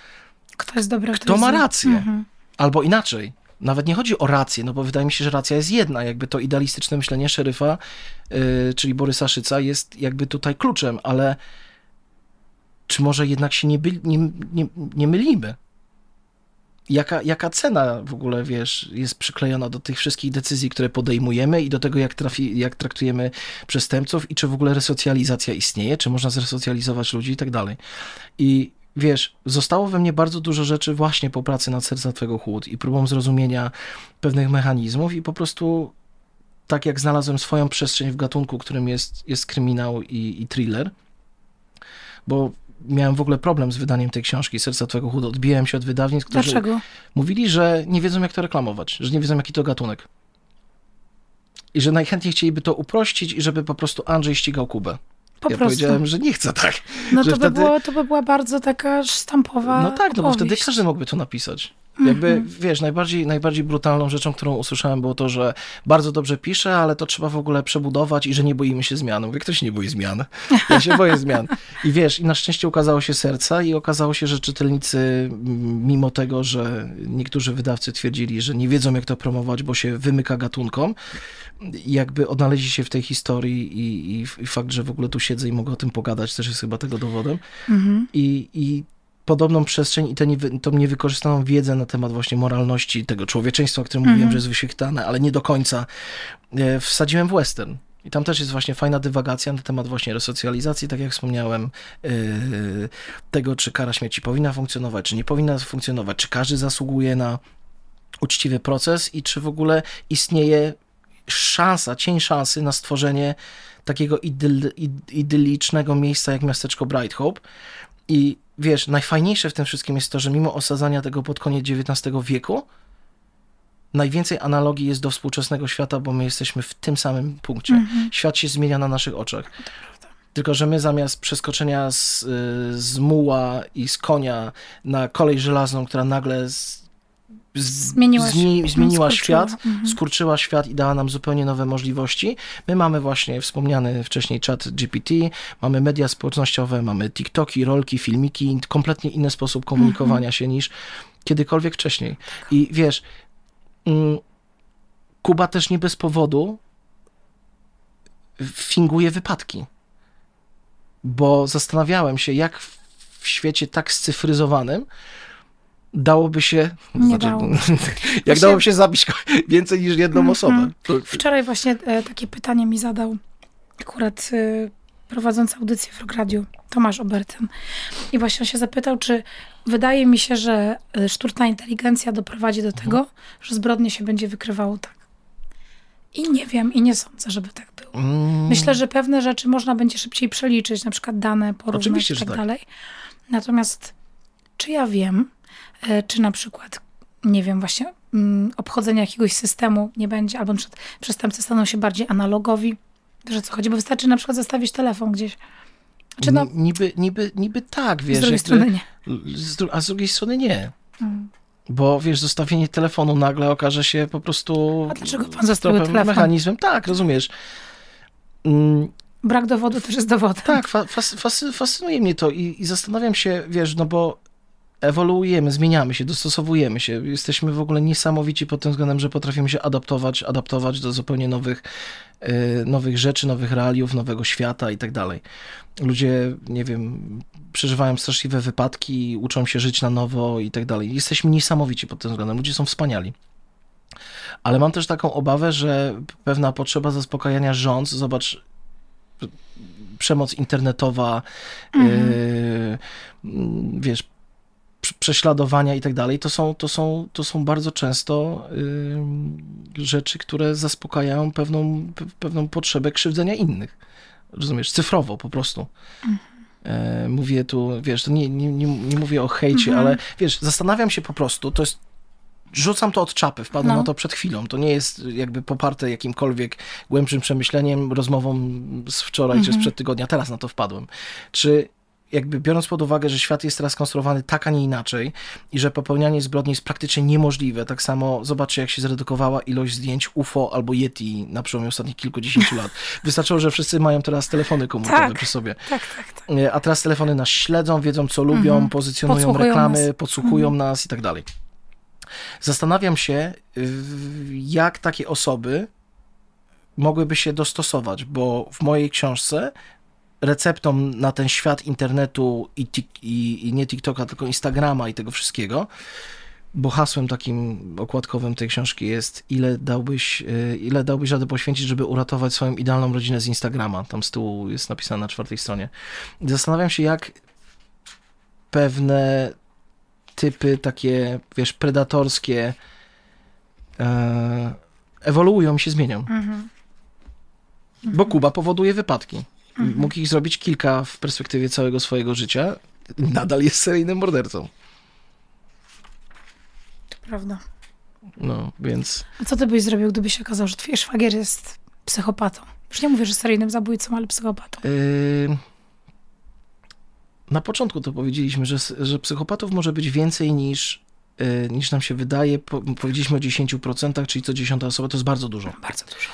kto jest dobry, kto, kto ma rację. Mhm. Albo inaczej. Nawet nie chodzi o rację, no bo wydaje mi się, że racja jest jedna. Jakby to idealistyczne myślenie szeryfa, yy, czyli Borysa Szyca, jest jakby tutaj kluczem, ale czy może jednak się nie, by, nie, nie, nie mylimy? Jaka, jaka cena w ogóle, wiesz, jest przyklejona do tych wszystkich decyzji, które podejmujemy i do tego, jak, trafi, jak traktujemy przestępców i czy w ogóle resocjalizacja istnieje, czy można zresocjalizować ludzi i tak dalej. I wiesz, zostało we mnie bardzo dużo rzeczy właśnie po pracy nad Serca Twego Chłód i próbą zrozumienia pewnych mechanizmów i po prostu tak jak znalazłem swoją przestrzeń w gatunku, którym jest, jest kryminał i, i thriller, bo miałem w ogóle problem z wydaniem tej książki Serca Twego Chłód. Odbiłem się od wydawnictw, którzy Dlaczego? mówili, że nie wiedzą jak to reklamować, że nie wiedzą jaki to gatunek. I że najchętniej chcieliby to uprościć i żeby po prostu Andrzej ścigał Kubę. Po ja prostu. powiedziałem, że nie chcę tak. No to, by było, to by była bardzo taka sztampowa No tak, opowieść. no bo wtedy każdy mógłby to napisać. Jakby, mm -hmm. wiesz, najbardziej, najbardziej brutalną rzeczą, którą usłyszałem było to, że bardzo dobrze pisze, ale to trzeba w ogóle przebudować i że nie boimy się zmian. Mówię, ktoś nie boi zmian. Ja się boję zmian. I wiesz, i na szczęście ukazało się serca i okazało się, że czytelnicy, mimo tego, że niektórzy wydawcy twierdzili, że nie wiedzą jak to promować, bo się wymyka gatunkom, jakby odnaleźli się w tej historii i, i, i fakt, że w ogóle tu siedzę i mogę o tym pogadać, też jest chyba tego dowodem. -hmm. I, I podobną przestrzeń i tę tą niewykorzystaną wiedzę na temat właśnie moralności tego człowieczeństwa, o którym -hmm. mówiłem, że jest wyświetlane, ale nie do końca, e, wsadziłem w western. I tam też jest właśnie fajna dywagacja na temat właśnie resocjalizacji, tak jak wspomniałem, yy, tego, czy kara śmierci powinna funkcjonować, czy nie powinna funkcjonować, czy każdy zasługuje na uczciwy proces i czy w ogóle istnieje szansa, cień szansy na stworzenie takiego idyl, idylicznego miejsca jak miasteczko Bright Hope. I wiesz, najfajniejsze w tym wszystkim jest to, że mimo osadzania tego pod koniec XIX wieku, najwięcej analogii jest do współczesnego świata, bo my jesteśmy w tym samym punkcie. -hmm. Świat się zmienia na naszych oczach. Tylko, że my zamiast przeskoczenia z, z muła i z konia na kolej żelazną, która nagle z, zmieniła, zmi, zmieniła świat, mhm. skurczyła świat i dała nam zupełnie nowe możliwości. My mamy właśnie wspomniany wcześniej chat GPT, mamy media społecznościowe, mamy TikToki, rolki, filmiki, kompletnie inny sposób komunikowania mhm. się niż kiedykolwiek wcześniej. I wiesz, mm, Kuba też nie bez powodu finguje wypadki. Bo zastanawiałem się, jak w świecie tak scyfryzowanym dałoby się. Nie znaczy, dało. jak właśnie, dałoby się zabić więcej niż jedną mm -hmm. osobę. Wczoraj właśnie e, takie pytanie mi zadał akurat e, prowadzący audycję w Rock Radio, Tomasz Oberten. I właśnie on się zapytał, czy wydaje mi się, że y, sztuczna inteligencja doprowadzi do tego, mhm. że zbrodnie się będzie wykrywało tak. I nie wiem, i nie sądzę, żeby tak było. Mm. Myślę, że pewne rzeczy można będzie szybciej przeliczyć, na przykład dane, porównać i tak, tak dalej. Natomiast czy ja wiem, czy na przykład, nie wiem, właśnie mm, obchodzenia jakiegoś systemu nie będzie, albo przestępcy staną się bardziej analogowi, Wiesz o co chodzi? Bo wystarczy na przykład zostawić telefon gdzieś. Czy no, niby, niby, niby tak, wiesz. Z drugiej strony nie. a z drugiej strony nie. Hmm. Bo wiesz, zostawienie telefonu nagle okaże się po prostu. A dlaczego pan zostawił telefon? Mechanizmem, tak, rozumiesz. Mm. Brak dowodu też jest dowodem. Tak, fas, fas, fascynuje mnie to i, i zastanawiam się, wiesz, no bo ewoluujemy, zmieniamy się, dostosowujemy się. Jesteśmy w ogóle niesamowici pod tym względem, że potrafimy się adaptować, adaptować do zupełnie nowych, yy, nowych rzeczy, nowych realiów, nowego świata i tak dalej. Ludzie, nie wiem, przeżywają straszliwe wypadki, uczą się żyć na nowo i tak dalej. Jesteśmy niesamowici pod tym względem. Ludzie są wspaniali. Ale mam też taką obawę, że pewna potrzeba zaspokajania rząd, zobacz, przemoc internetowa, mhm. yy, wiesz, prześladowania i tak dalej, to są, to są, to są bardzo często y, rzeczy, które zaspokajają pewną, pewną potrzebę krzywdzenia innych. Rozumiesz? Cyfrowo po prostu. Mhm. E, mówię tu, wiesz, to nie, nie, nie, nie mówię o hejcie, mhm. ale wiesz, zastanawiam się po prostu, to jest rzucam to od czapy, wpadłem no. na to przed chwilą. To nie jest jakby poparte jakimkolwiek głębszym przemyśleniem, rozmową z wczoraj czy sprzed mhm. tygodnia. Teraz na to wpadłem. Czy jakby biorąc pod uwagę, że świat jest teraz konstruowany tak, a nie inaczej i że popełnianie zbrodni jest praktycznie niemożliwe, tak samo zobaczcie, jak się zredukowała ilość zdjęć UFO albo Yeti na przełomie ostatnich kilkudziesięciu lat. Wystarczyło, że wszyscy mają teraz telefony komórkowe tak, przy sobie. Tak, tak, tak. E, a teraz telefony nas śledzą, wiedzą, co lubią, mhm. pozycjonują podsłuchują reklamy, nas. podsłuchują mhm. nas i tak dalej. Zastanawiam się, jak takie osoby mogłyby się dostosować, bo w mojej książce receptą na ten świat internetu i, i, i nie TikToka, tylko Instagrama i tego wszystkiego, bo hasłem takim okładkowym tej książki jest ile dałbyś, e, ile dałbyś rady poświęcić, żeby uratować swoją idealną rodzinę z Instagrama. Tam z tyłu jest napisane na czwartej stronie. Zastanawiam się, jak pewne typy takie, wiesz, predatorskie e, ewoluują i się zmienią. Mhm. Bo Kuba powoduje wypadki. Mhm. Mógł ich zrobić kilka w perspektywie całego swojego życia. Nadal jest seryjnym mordercą. To prawda. No, więc... A co ty byś zrobił, gdyby się okazało, że twój szwagier jest psychopatą? Już nie mówię, że seryjnym zabójcą, ale psychopatą. Yy... Na początku to powiedzieliśmy, że, że psychopatów może być więcej niż, yy, niż nam się wydaje. Po, powiedzieliśmy o 10%, czyli co dziesiąta osoba to jest bardzo dużo. Bardzo dużo.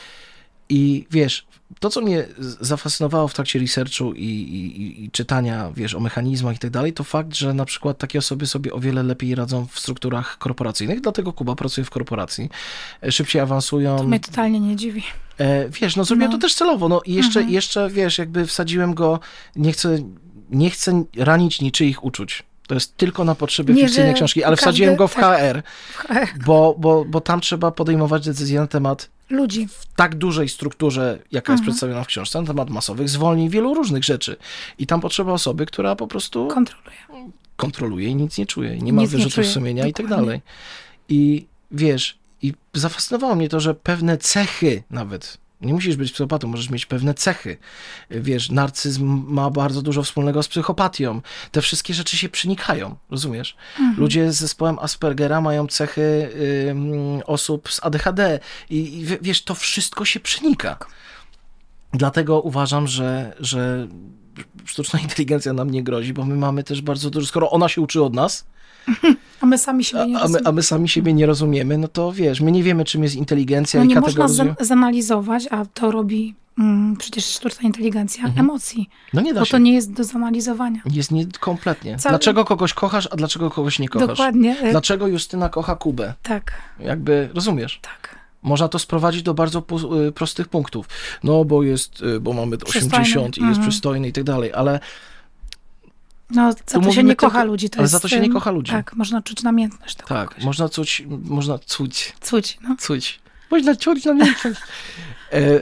I wiesz, to, co mnie zafascynowało w trakcie researchu i, i, i, czytania, wiesz, o mechanizmach i tak dalej, to fakt, że na przykład takie osoby sobie o wiele lepiej radzą w strukturach korporacyjnych, dlatego Kuba pracuje w korporacji, e, szybciej awansują. To mnie totalnie nie dziwi. E, wiesz, no zrobiłem no. to też celowo, no i jeszcze, mhm. jeszcze, wiesz, jakby wsadziłem go, nie chcę, nie chcę ranić niczyich uczuć. To jest tylko na potrzeby nie, fikcyjnej książki, ale każdy, wsadziłem go w tak, HR, Bo, bo, bo tam trzeba podejmować decyzje na temat ludzi. W tak dużej strukturze, jaka jest mhm. przedstawiona w książce, na temat masowych zwolnień, wielu różnych rzeczy. I tam potrzeba osoby, która po prostu kontroluje. Kontroluje i nic nie czuje, nie ma wyrzutów sumienia Dokładnie. i tak dalej. I wiesz, i zafascynowało mnie to, że pewne cechy nawet nie musisz być psychopatą, możesz mieć pewne cechy. Wiesz, narcyzm ma bardzo dużo wspólnego z psychopatią. Te wszystkie rzeczy się przenikają, rozumiesz? Mhm. Ludzie z zespołem Aspergera mają cechy y, osób z ADHD i, i wiesz, to wszystko się przenika. Tak. Dlatego uważam, że, że sztuczna inteligencja nam nie grozi, bo my mamy też bardzo dużo, skoro ona się uczy od nas, a my sami siebie nie rozumiemy. A my, a my sami siebie nie rozumiemy, no to wiesz, my nie wiemy, czym jest inteligencja no i nie kategoryzuje. można zanalizować, a to robi mm, przecież sztuczna inteligencja, mhm. emocji. No nie da bo się. to nie jest do zanalizowania. Jest nie, kompletnie. Cały... Dlaczego kogoś kochasz, a dlaczego kogoś nie kochasz? Dokładnie. Dlaczego Justyna kocha Kubę? Tak. Jakby, rozumiesz? Tak. Można to sprowadzić do bardzo y, prostych punktów. No, bo jest, y, bo mamy 80 i jest mhm. przystojny i tak dalej, ale no, za to się nie kocha tylko, ludzi. To ale jest, za to się nie kocha ludzi. Tak, można czuć namiętność. Tak, kogoś. można czuć, można cuć. Cuć, no. Cuć. Można czuć namiętność. e,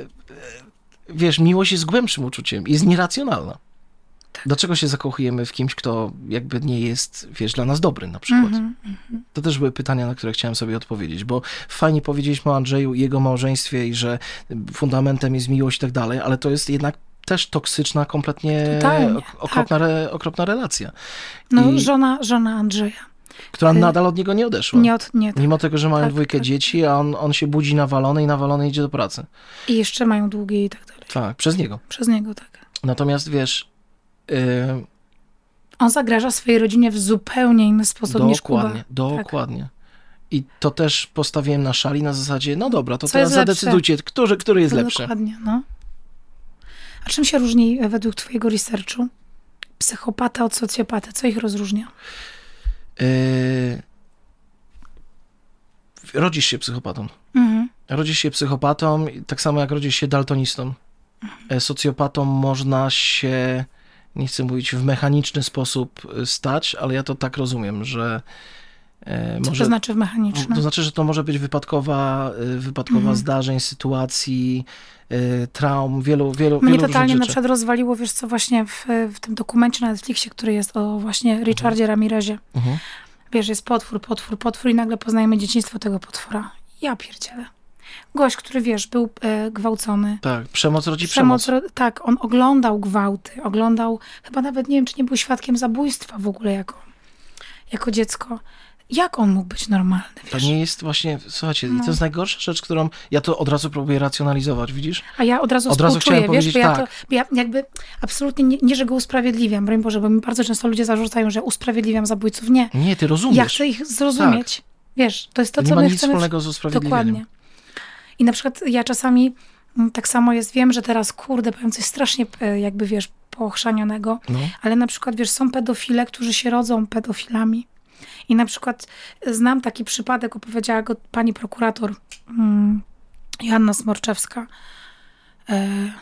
wiesz, miłość jest głębszym uczuciem, jest nieracjonalna. Tak. Dlaczego się zakochujemy w kimś, kto jakby nie jest, wiesz, dla nas dobry na przykład? Mm -hmm. To też były pytania, na które chciałem sobie odpowiedzieć, bo fajnie powiedzieliśmy o Andrzeju i jego małżeństwie i że fundamentem jest miłość i tak dalej, ale to jest jednak też toksyczna, kompletnie Totalnie, okropna, tak. re, okropna relacja. No, I... żona, żona Andrzeja która y, nadal od niego nie odeszła. Nie od, nie, tak. Mimo tego, że mają tak, dwójkę tak. dzieci, a on, on się budzi nawalony i nawalony idzie do pracy. I jeszcze mają długie i tak dalej. Tak, przez niego. Przez niego, tak. Natomiast wiesz... Yy... On zagraża swojej rodzinie w zupełnie inny sposób dokładnie, niż Kuba. Dokładnie, dokładnie. I to też postawiłem na szali na zasadzie, no dobra, to Co teraz zadecydujcie, który, który jest to lepszy. Dokładnie, no. A czym się różni e, według twojego researchu psychopata od socjopaty? Co ich rozróżnia? Yy, rodzisz się psychopatą. Mhm. Rodzisz się psychopatą, tak samo jak rodzisz się daltonistą. Mhm. Socjopatą można się, nie chcę mówić w mechaniczny sposób stać, ale ja to tak rozumiem, że Co może, to znaczy w mechaniczny? To znaczy, że to może być wypadkowa, wypadkowa mhm. zdarzeń, sytuacji, traum, wielu, wielu, Mnie wielu totalnie na przykład rozwaliło, wiesz co, właśnie w, w tym dokumencie na Netflixie, który jest o właśnie Richardzie mhm. Ramirezie. Mhm. Wiesz, jest potwór, potwór, potwór i nagle poznajemy dzieciństwo tego potwora. Ja pierdzielę. Gość, który wiesz, był e, gwałcony. Tak, przemoc rodzi przemoc. przemoc. Tak, on oglądał gwałty, oglądał, chyba nawet nie wiem, czy nie był świadkiem zabójstwa w ogóle jako, jako dziecko. Jak on mógł być normalny? Wiesz? To nie jest właśnie, słuchajcie, no. to jest najgorsza rzecz, którą ja to od razu próbuję racjonalizować, widzisz? A ja od razu od razu chciałem wiesz, powiedzieć, bo ja, tak. to, ja jakby absolutnie nie, nie, że go usprawiedliwiam, broń Boże, bo mi bardzo często ludzie zarzucają, że usprawiedliwiam zabójców. Nie. Nie, ty rozumiesz. Ja chcę ich zrozumieć. Tak. Wiesz, to jest to, to co nie my ma nic wspólnego z usprawiedliwieniem. Dokładnie. I na przykład ja czasami mm, tak samo jest, wiem, że teraz, kurde, powiem coś strasznie e, jakby, wiesz, pochrzanionego, no. ale na przykład, wiesz, są pedofile, którzy się rodzą pedofilami i na przykład znam taki przypadek, opowiedziała go pani prokurator mm, Joanna Smorczewska. E,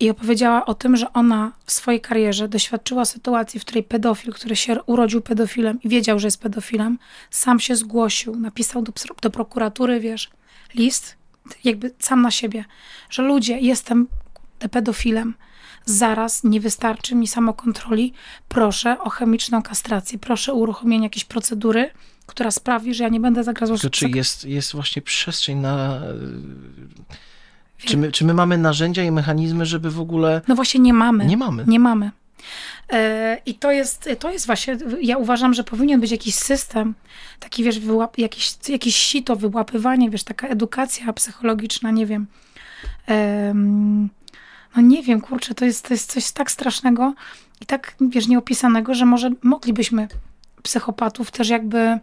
I opowiedziała o tym, że ona w swojej karierze doświadczyła sytuacji, w której pedofil, który się urodził pedofilem i wiedział, że jest pedofilem, sam się zgłosił, napisał do, do prokuratury, wiesz, list, jakby sam na siebie, że ludzie, jestem pedofilem, zaraz nie wystarczy mi samokontroli, proszę o chemiczną kastrację, proszę o uruchomienie jakiejś procedury, która sprawi, że ja nie będę zagrażał... To czy jest, jest właśnie przestrzeń na... Czy my, czy my mamy narzędzia i mechanizmy, żeby w ogóle... No właśnie nie mamy. Nie mamy. Nie mamy. E, I to jest, to jest właśnie, ja uważam, że powinien być jakiś system, taki wiesz, wyłap, jakiś, jakiś sito, wyłapywanie, wiesz, taka edukacja psychologiczna, nie wiem. Um, no nie wiem, kurczę, to jest, to jest coś tak strasznego i tak, wiesz, nieopisanego, że może moglibyśmy psychopatów też jakby,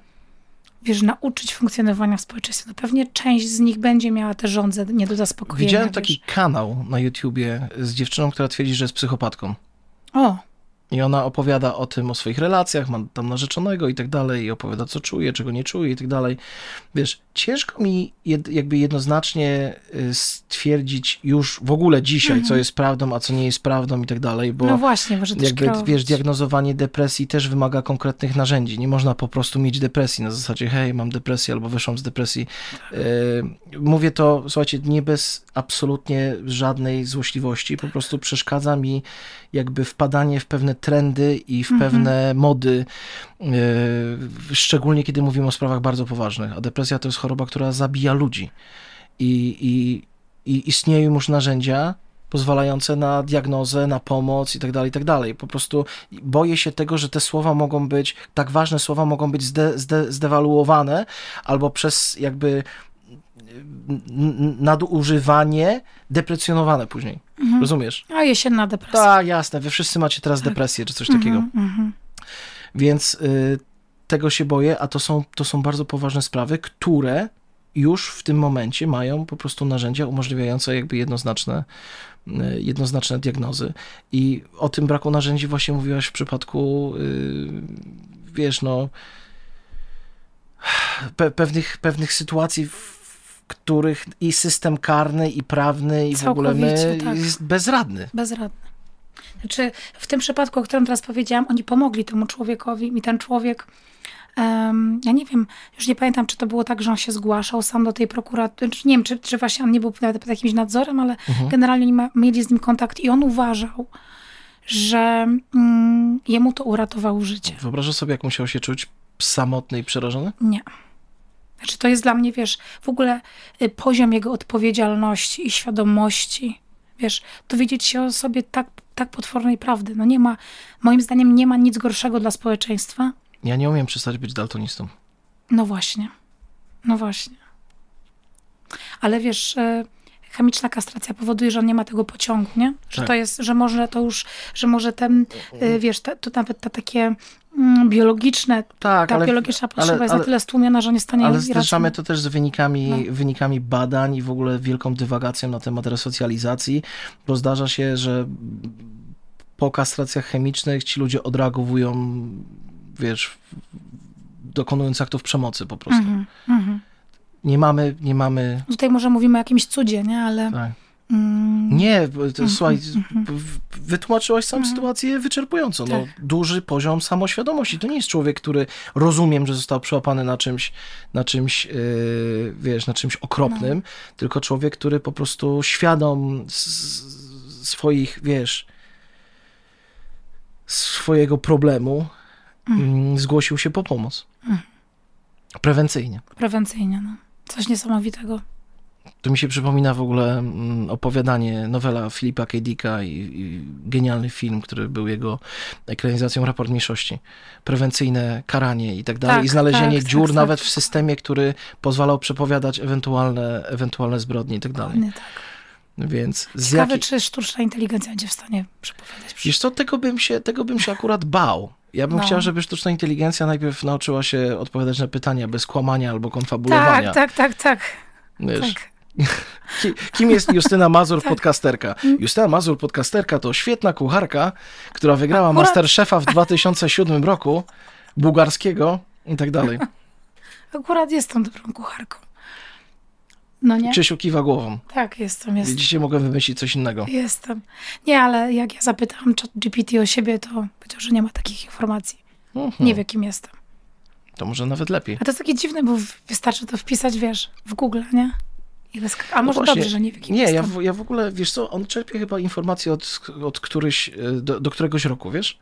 wiesz, nauczyć funkcjonowania w społeczeństwie. No pewnie część z nich będzie miała te żądze nie do zaspokojenia. Widziałem taki wiesz. kanał na YouTubie z dziewczyną, która twierdzi, że jest psychopatką. O! I ona opowiada o tym, o swoich relacjach, ma tam narzeczonego i tak dalej, i opowiada, co czuje, czego nie czuje i tak dalej. Wiesz, ciężko mi jed, jakby jednoznacznie y, stwierdzić już w ogóle dzisiaj, mhm. co jest prawdą, a co nie jest prawdą i tak dalej, bo no właśnie, może jakby, wiesz, diagnozowanie depresji też wymaga konkretnych narzędzi. Nie można po prostu mieć depresji na zasadzie, hej, mam depresję albo wyszłam z depresji. Yy, mówię to, słuchajcie, nie bez absolutnie żadnej złośliwości, po prostu przeszkadza mi jakby wpadanie w pewne trendy i w mhm. pewne mody, yy, szczególnie kiedy mówimy o sprawach bardzo poważnych, a depresja to jest choroba, która zabija ludzi. I, i, i istnieją już narzędzia pozwalające na diagnozę, na pomoc i tak dalej, i tak dalej. Po prostu boję się tego, że te słowa mogą być, tak ważne słowa mogą być zde, zde, zdewaluowane albo przez jakby nadużywanie deprecjonowane później. Mhm. Rozumiesz? A jesienna depresja. Tak, jasne. Wy wszyscy macie teraz tak. depresję czy coś mhm, takiego. Mhm. Więc y, tego się boję, a to są, to są bardzo poważne sprawy, które już w tym momencie mają po prostu narzędzia umożliwiające jakby jednoznaczne, y, jednoznaczne diagnozy. I o tym braku narzędzi właśnie mówiłaś w przypadku, y, wiesz, no, pe pewnych, pewnych sytuacji, w których i system karny, i prawny, i w ogóle my tak. jest bezradny. Bezradny. Znaczy, w tym przypadku, o którym teraz powiedziałam, oni pomogli temu człowiekowi i ten człowiek um, ja nie wiem, już nie pamiętam, czy to było tak, że on się zgłaszał sam do tej prokuratury, nie wiem, czy, czy właśnie on nie był nawet pod jakimś nadzorem, ale mhm. generalnie oni ma, mieli z nim kontakt i on uważał, że mm, jemu to uratowało życie. Wyobrażasz sobie, jak musiał się czuć samotny i przerażony? Nie. Znaczy, to jest dla mnie, wiesz, w ogóle y, poziom jego odpowiedzialności i świadomości, wiesz, dowiedzieć się o sobie tak, tak potwornej prawdy. No nie ma, moim zdaniem nie ma nic gorszego dla społeczeństwa. Ja nie umiem przestać być daltonistą. No właśnie. No właśnie. Ale wiesz, y, chemiczna kastracja powoduje, że on nie ma tego pociągu, nie? Że tak. to jest, że może to już, że może ten, y, wiesz, te, to nawet te takie mm, biologiczne, tak, ta ale, biologiczna potrzeba ale, jest ale, na tyle stłumiona, że nie stanie Ale zderzamy to też z wynikami, no. wynikami badań i w ogóle wielką dywagacją na temat resocjalizacji, bo zdarza się, że po kastracjach chemicznych ci ludzie odreagowują, wiesz, dokonując aktów przemocy po prostu. Mm -hmm nie mamy, nie mamy... Tutaj może mówimy o jakimś cudzie, nie? Ale... Tak. Mm. Nie, to, mm, słuchaj, mm, wytłumaczyłaś sam sytuację wyczerpująco. No, tak. duży poziom samoświadomości. To nie jest człowiek, który rozumiem, że został przełapany na czymś, na czymś, yy, wiesz, na czymś okropnym, no. tylko człowiek, który po prostu świadom swoich, wiesz, swojego problemu zgłosił się po pomoc. Prewencyjnie. Prewencyjnie, no. Coś niesamowitego. To mi się przypomina w ogóle mm, opowiadanie, nowela Filipa K. Dicka i, i, genialny film, który był jego ekranizacją Raport Mniejszości. Prewencyjne karanie i tak dalej. Tak, I znalezienie tak, dziur tak, nawet tak. w systemie, który pozwalał przepowiadać ewentualne, ewentualne zbrodnie i tak dalej. tak. Więc Ciekawe, jaki... czy sztuczna inteligencja będzie w stanie przepowiadać. Wiesz co, tego bym się, tego bym się akurat bał. Ja bym no. chciał, żeby sztuczna inteligencja najpierw nauczyła się odpowiadać na pytania bez kłamania albo konfabulowania. Tak, tak, tak, tak. Wiesz, tak. Kim jest Justyna Mazur, podcasterka? Justyna Mazur, podcasterka to świetna kucharka, która wygrała Akurat... Masterchefa w 2007 roku, bułgarskiego i tak dalej. Akurat jestem dobrą kucharką. No nie? Krzysiu kiwa głową. Tak, jestem, jestem. Widzicie, mogę wymyślić coś innego. Jestem. Nie, ale jak ja zapytałam GPT o siebie, to powiedział, że nie ma takich informacji. Mhm. Nie wie, kim jestem. To może nawet lepiej. A to jest takie dziwne, bo wystarczy to wpisać, wiesz, w Google, nie? A może no właśnie, dobrze, że nie kim Nie, ja w, ja w ogóle, wiesz co, on czerpie chyba informacje od, od któryś, e, do, do któregoś roku, wiesz?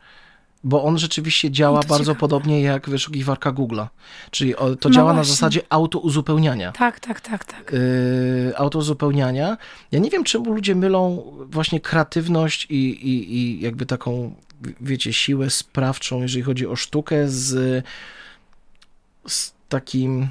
bo on rzeczywiście działa bardzo ciekawe. podobnie jak wyszukiwarka Google'a. Czyli to no działa właśnie. na zasadzie autouzupełniania. Tak, tak, tak, tak. Yy, autouzupełniania. Ja nie wiem, czemu ludzie mylą właśnie kreatywność i, i, i jakby taką, wiecie, siłę sprawczą, jeżeli chodzi o sztukę z, z takim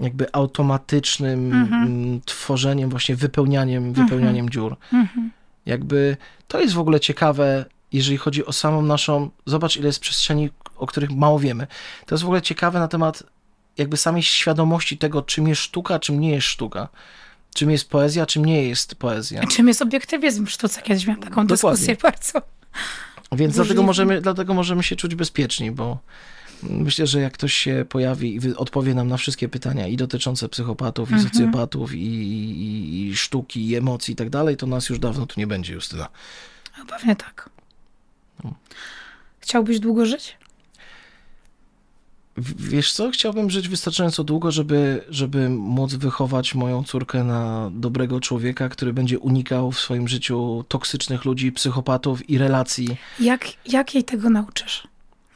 jakby automatycznym mhm. Mm, tworzeniem, właśnie wypełnianiem, mhm. wypełnianiem dziur. Mhm. Jakby to jest w ogóle ciekawe, jeżeli chodzi o samą naszą, zobacz ile jest przestrzeni, o których mało wiemy. To jest w ogóle ciekawe na temat jakby samej świadomości tego, czym jest sztuka, czym nie jest sztuka. Czym jest poezja, czym nie jest poezja. Czym jest obiektywizm w sztuce? Kiedyś miałam taką Dokładnie. dyskusję bardzo. Więc dlatego możemy, dlatego możemy się czuć bezpieczni, bo myślę, że jak ktoś się pojawi i odpowie nam na wszystkie pytania i dotyczące psychopatów, mhm. i socjopatów, i, i, i, sztuki, i emocji i tak dalej, to nas już dawno tu nie będzie, Justyna. No pewnie tak. Chciałbyś długo żyć? Wiesz co, chciałbym żyć wystarczająco długo, żeby, żeby móc wychować moją córkę na dobrego człowieka, który będzie unikał w swoim życiu toksycznych ludzi, psychopatów i relacji. Jak, jak jej tego nauczysz?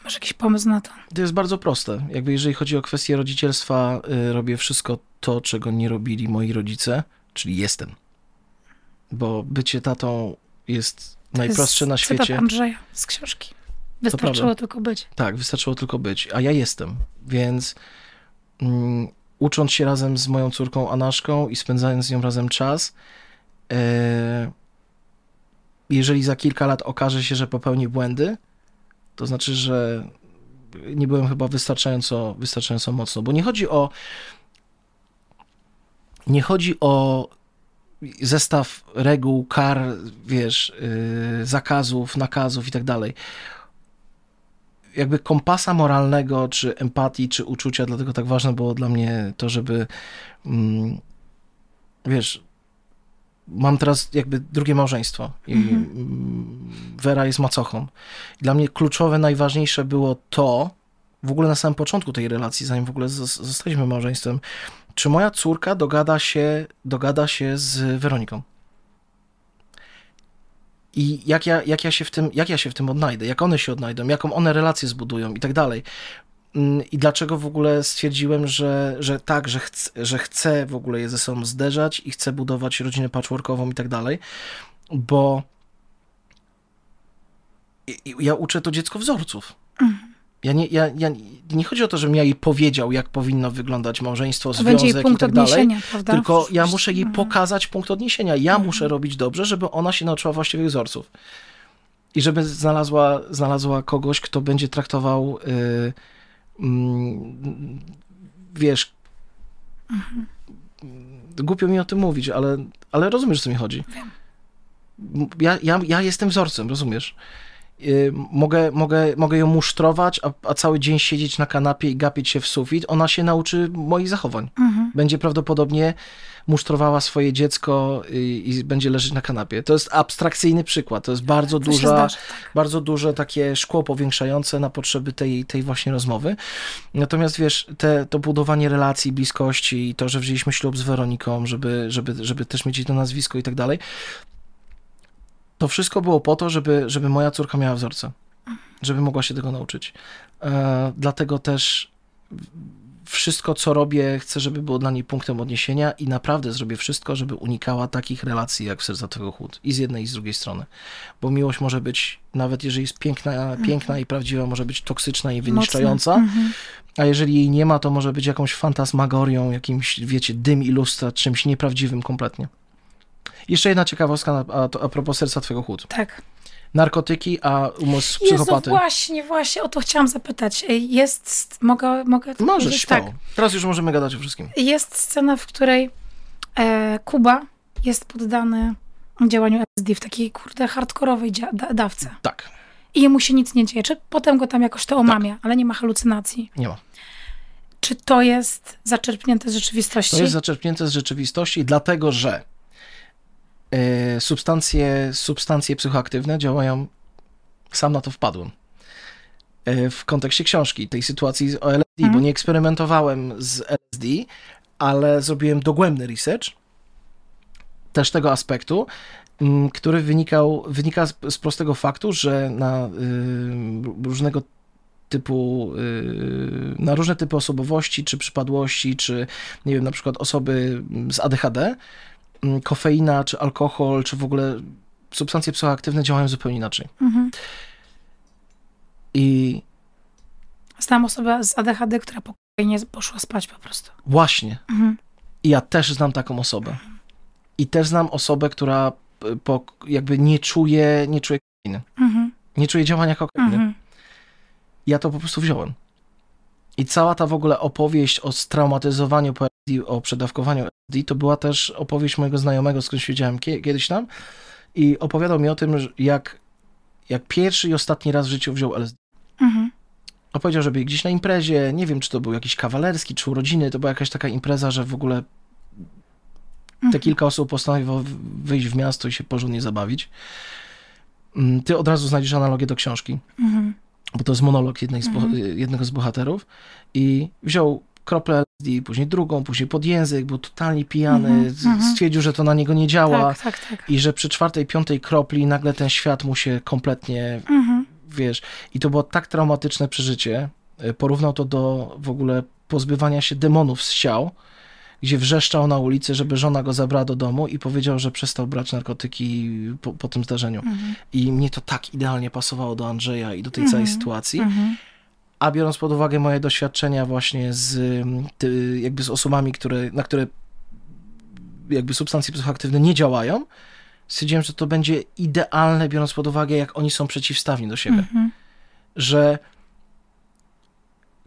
Masz jakiś pomysł na to? To jest bardzo proste. Jakby jeżeli chodzi o kwestię rodzicielstwa, y, robię wszystko to, czego nie robili moi rodzice, czyli jestem. Bo bycie tatą jest najprostsze na świecie. Cytat Andrzeja z książki. Wystarczyło tylko być. Tak, wystarczyło tylko być. A ja jestem, więc mm, ucząc się razem z moją córką Anaszką i spędzając z nią razem czas, e, jeżeli za kilka lat okaże się, że popełni błędy, to znaczy, że nie byłem chyba wystarczająco, wystarczająco mocno, bo nie chodzi o nie chodzi o zestaw reguł, kar, wiesz, yy, zakazów, nakazów i tak dalej. Jakby kompasa moralnego, czy empatii, czy uczucia, dlatego tak ważne było dla mnie to, żeby mm, wiesz, mam teraz jakby drugie małżeństwo i mhm. Wera jest macochą. Dla mnie kluczowe, najważniejsze było to, w ogóle na samym początku tej relacji, zanim w ogóle zostaliśmy małżeństwem, czy moja córka dogada się, dogada się z Weroniką? I jak ja, jak, ja się w tym, jak ja się w tym odnajdę, jak one się odnajdą, jaką one relacje zbudują i tak dalej. Mm, I dlaczego w ogóle stwierdziłem, że, że tak, że, chcę, że chcę w ogóle je ze sobą zderzać i chcę budować rodzinę patchworkową i tak dalej, bo ja uczę to dziecko wzorców. Mhm. Ja nie, ja, ja, nie chodzi o to, żebym ja jej powiedział, jak powinno wyglądać małżeństwo, to związek i tak dalej, prawda? tylko ja muszę jej mhm. pokazać punkt odniesienia. Ja mhm. muszę robić dobrze, żeby ona się nauczyła właściwych wzorców. I żeby znalazła, znalazła kogoś, kto będzie traktował, yy, yy, wiesz, mhm. głupio mi o tym mówić, ale, ale rozumiesz, co mi chodzi. Wiem. Ja, ja, ja jestem wzorcem, rozumiesz? Y, mogę, mogę, mogę ją musztrować, a, a, cały dzień siedzieć na kanapie i gapić się w sufit, ona się nauczy moich zachowań. Mhm. Będzie prawdopodobnie musztrowała swoje dziecko i, i, będzie leżeć na kanapie. To jest abstrakcyjny przykład. To jest bardzo to duża, zdarzy, tak. bardzo duże takie szkło powiększające na potrzeby tej, tej właśnie rozmowy. Natomiast wiesz, te, to budowanie relacji, bliskości i to, że wzięliśmy ślub z Weroniką, żeby, żeby, żeby też mieć to nazwisko i tak dalej, to wszystko było po to, żeby, żeby moja córka miała wzorce, żeby mogła się tego nauczyć. E, dlatego też wszystko, co robię, chcę, żeby było dla niej punktem odniesienia i naprawdę zrobię wszystko, żeby unikała takich relacji jak w Serca Twego Chód. I z jednej, i z drugiej strony. Bo miłość może być, nawet jeżeli jest piękna, mhm. piękna i prawdziwa, może być toksyczna i wyniszczająca. Mhm. A jeżeli jej nie ma, to może być jakąś fantasmagorią, jakimś, wiecie, dym i lustra, czymś nieprawdziwym kompletnie. Jeszcze jedna ciekawostka a, a propos serca twojego chód. Tak. Narkotyki, a umysł psychopaty. Jezu, właśnie, właśnie, o to chciałam zapytać. Jest, mogę, mogę Możesz, śmiało. Tak. Teraz już możemy gadać o wszystkim. Jest scena, w której e, Kuba jest poddany działaniu LSD w takiej, kurde, hardkorowej da dawce. Tak. I jemu się nic nie dzieje. Czy potem go tam jakoś to omamia, tak. ale nie ma halucynacji. Nie ma. Czy to jest zaczerpnięte z rzeczywistości? To jest zaczerpnięte z rzeczywistości, dlatego że substancje, substancje psychoaktywne działają, sam na to wpadłem, e, w kontekście książki, tej sytuacji o LSD, bo mhm. nie eksperymentowałem z LSD, ale zrobiłem dogłębny research też tego aspektu, który wynikał, wynika z, z prostego faktu, że na y, różnego typu, y, na różne typy osobowości, czy przypadłości, czy nie wiem, na przykład osoby z ADHD, Mm, kofeina, czy alkohol, czy w ogóle substancje psychoaktywne działają zupełnie inaczej. Mhm. I. Znam osobę z ADHD, która po nie poszła spać po prostu. Właśnie. Mhm. I ja też znam taką osobę. I też znam osobę, która po, jakby nie czuje, nie czuje kokainy. Mhm. Nie czuje działania kokainy. Mhm. Ja to po prostu wziąłem. I cała ta w ogóle opowieść o straumatyzowaniu po o przedawkowaniu LSD, to była też opowieść mojego znajomego, z którym siedziałem kiedyś tam i opowiadał mi o tym, jak, jak pierwszy i ostatni raz w życiu wziął LSD. Mhm. Opowiedział, że był gdzieś na imprezie, nie wiem, czy to był jakiś kawalerski, czy urodziny, to była jakaś taka impreza, że w ogóle te mhm. kilka osób postanowiło wyjść w miasto i się porządnie zabawić. Mm, ty od razu znajdziesz analogię do książki. Mhm bo to jest monolog z mhm. jednego z bohaterów i wziął kroplę LSD, później drugą, później pod język, był totalnie pijany, mm -hmm. stwierdził, że to na niego nie działa tak, tak, tak. i że przy czwartej, piątej kropli nagle ten świat mu się kompletnie, mm -hmm. wiesz, i to było tak traumatyczne przeżycie, e, porównał to do w ogóle pozbywania się demonów z ciał, gdzie wrzeszczał na ulicy, żeby żona go zabrała do domu i powiedział, że przestał brać narkotyki po, po tym zdarzeniu. Mhm. I mnie to tak idealnie pasowało do Andrzeja i do tej mhm. całej sytuacji. A biorąc pod uwagę moje doświadczenia właśnie z, ty, jakby z osobami, które, na które jakby substancje psychoaktywne nie działają, stwierdziłem, że to będzie idealne, biorąc pod uwagę, jak oni są przeciwstawni do siebie. Mhm. Że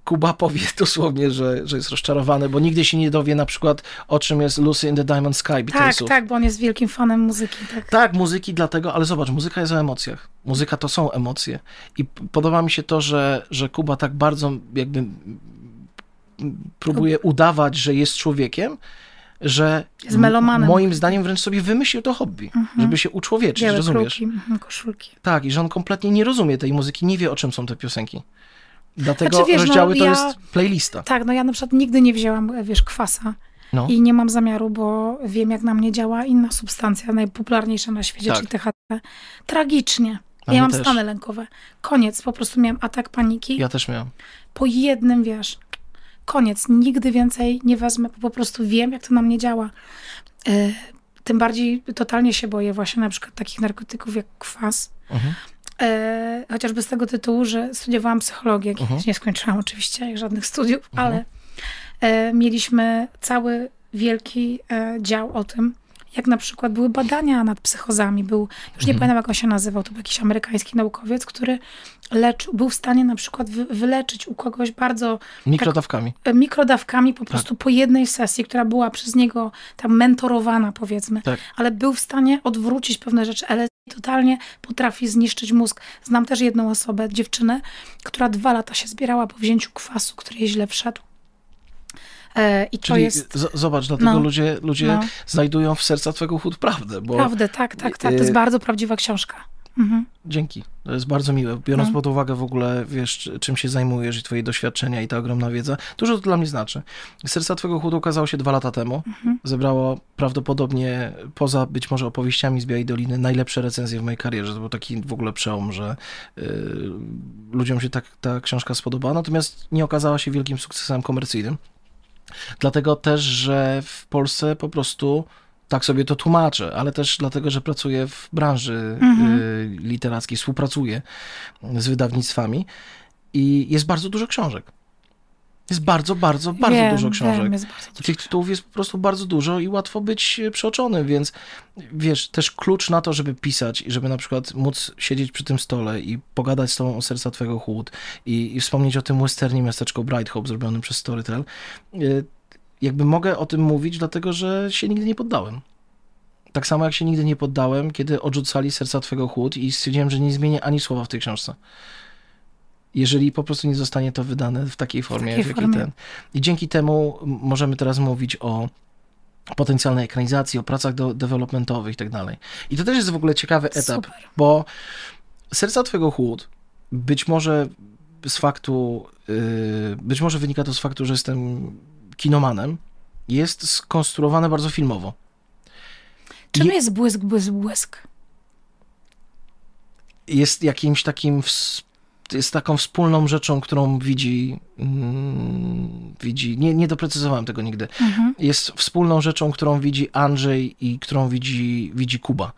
Kuba powie dosłownie, że, że jest rozczarowany, bo nigdy się nie dowie na przykład o czym jest Lucy in the Diamond Sky Beatlesów. Tak, tak, bo on jest wielkim fanem muzyki. Tak. tak, muzyki dlatego, ale zobacz, muzyka jest o emocjach. Muzyka to są emocje. I podoba mi się to, że, że Kuba tak bardzo jakby próbuje udawać, że jest człowiekiem, że moim zdaniem wręcz sobie wymyślił to hobby, mhm. żeby się uczłowieczyć, Białe rozumiesz? Kruki, mhm, koszulki. Tak, i że on kompletnie nie rozumie tej muzyki, nie wie o czym są te piosenki Dlatego Znaczy, wiesz, no, rozdziały to ja- jest playlista. Tak, no ja na przykład nigdy nie wzięłam, wiesz, kwasa. No. I nie mam zamiaru, bo wiem, jak na mnie działa inna substancja, najpopularniejsza na świecie, Tak. czyli THC. Tragicznie. Ja mam też. stany lękowe. Koniec. Po prostu miałam atak paniki. Ja też miałem. Po jednym, wiesz, koniec. Nigdy więcej nie wezmę, bo po prostu wiem, jak to na mnie działa. E, tym bardziej totalnie się boję właśnie na przykład takich narkotyków jak kwas. Mhm. E, chociażby z tego tytułu, że studiowałam psychologię. Mhm. Nie skończyłam oczywiście żadnych studiów, Mhm. ale e, mieliśmy cały wielki e, dział o tym, jak na przykład były badania nad psychozami. Był, już nie Mhm. pamiętam jak on się nazywał, to był jakiś amerykański naukowiec, który leczył, był w stanie na przykład wy, wyleczyć u kogoś bardzo Mikrodawkami. e, mikrodawkami po Tak. prostu po jednej sesji, która była przez niego tam mentorowana powiedzmy, Tak. ale był w stanie odwrócić pewne rzeczy, ale totalnie potrafi zniszczyć mózg. Znam też jedną osobę, dziewczynę, która dwa lata się zbierała po wzięciu kwasu, który jej źle wszedł. E, I to Czyli jest z- zobacz, dlatego no, ludzie, ludzie no. znajdują w serca twego chód prawdę, bo prawda, tak, tak, tak. To jest e, bardzo prawdziwa książka. Mhm. dzięki. To jest bardzo miłe. Biorąc No. pod uwagę w ogóle, wiesz, czym się zajmujesz i twoje doświadczenia i ta ogromna wiedza, dużo to dla mnie znaczy. Serca twego chód ukazało się dwa lata temu. Mhm. Zebrało prawdopodobnie, poza być może opowieściami z Białej Doliny, najlepsze recenzje w mojej karierze. To był taki w ogóle przełom, że y, ludziom się tak, ta książka spodobała, natomiast nie okazała się wielkim sukcesem komercyjnym. Dlatego też, że w Polsce po prostu tak sobie to tłumaczę, ale też dlatego, że pracuję w branży Mhm. y, literackiej, współpracuję z wydawnictwami i jest bardzo dużo książek. Jest bardzo, bardzo, bardzo wiem, dużo książek. Wiem, bardzo dużo. tych tytułów jest po prostu bardzo dużo i łatwo być e, przeoczonym, więc wiesz, też klucz na to, żeby pisać i żeby na przykład móc siedzieć przy tym stole i pogadać z tobą o serca twojego chłód i, i wspomnieć o tym westernie miasteczko Bright Hope zrobionym przez Storytel. Y, Jakby mogę o tym mówić, dlatego że się nigdy nie poddałem. Tak samo jak się nigdy nie poddałem, kiedy odrzucali serca twego chłód i stwierdziłem, że nie zmienię ani słowa w tej książce. Jeżeli po prostu nie zostanie to wydane w takiej formie, takiej w formie. ten. I dzięki temu możemy teraz mówić o potencjalnej ekranizacji, o pracach do, developmentowych i tak dalej. I to też jest w ogóle ciekawy etap, Super. bo Serca Twego Chłód być może z faktu, yy, być może wynika to z faktu, że jestem kinomanem, jest skonstruowane bardzo filmowo. Czym je- jest błysk, błysk, błysk? Jest jakimś takim, jest taką wspólną rzeczą, którą widzi, mm, widzi, nie, nie doprecyzowałem tego nigdy, Mhm. jest wspólną rzeczą, którą widzi Andrzej i którą widzi, widzi Kuba.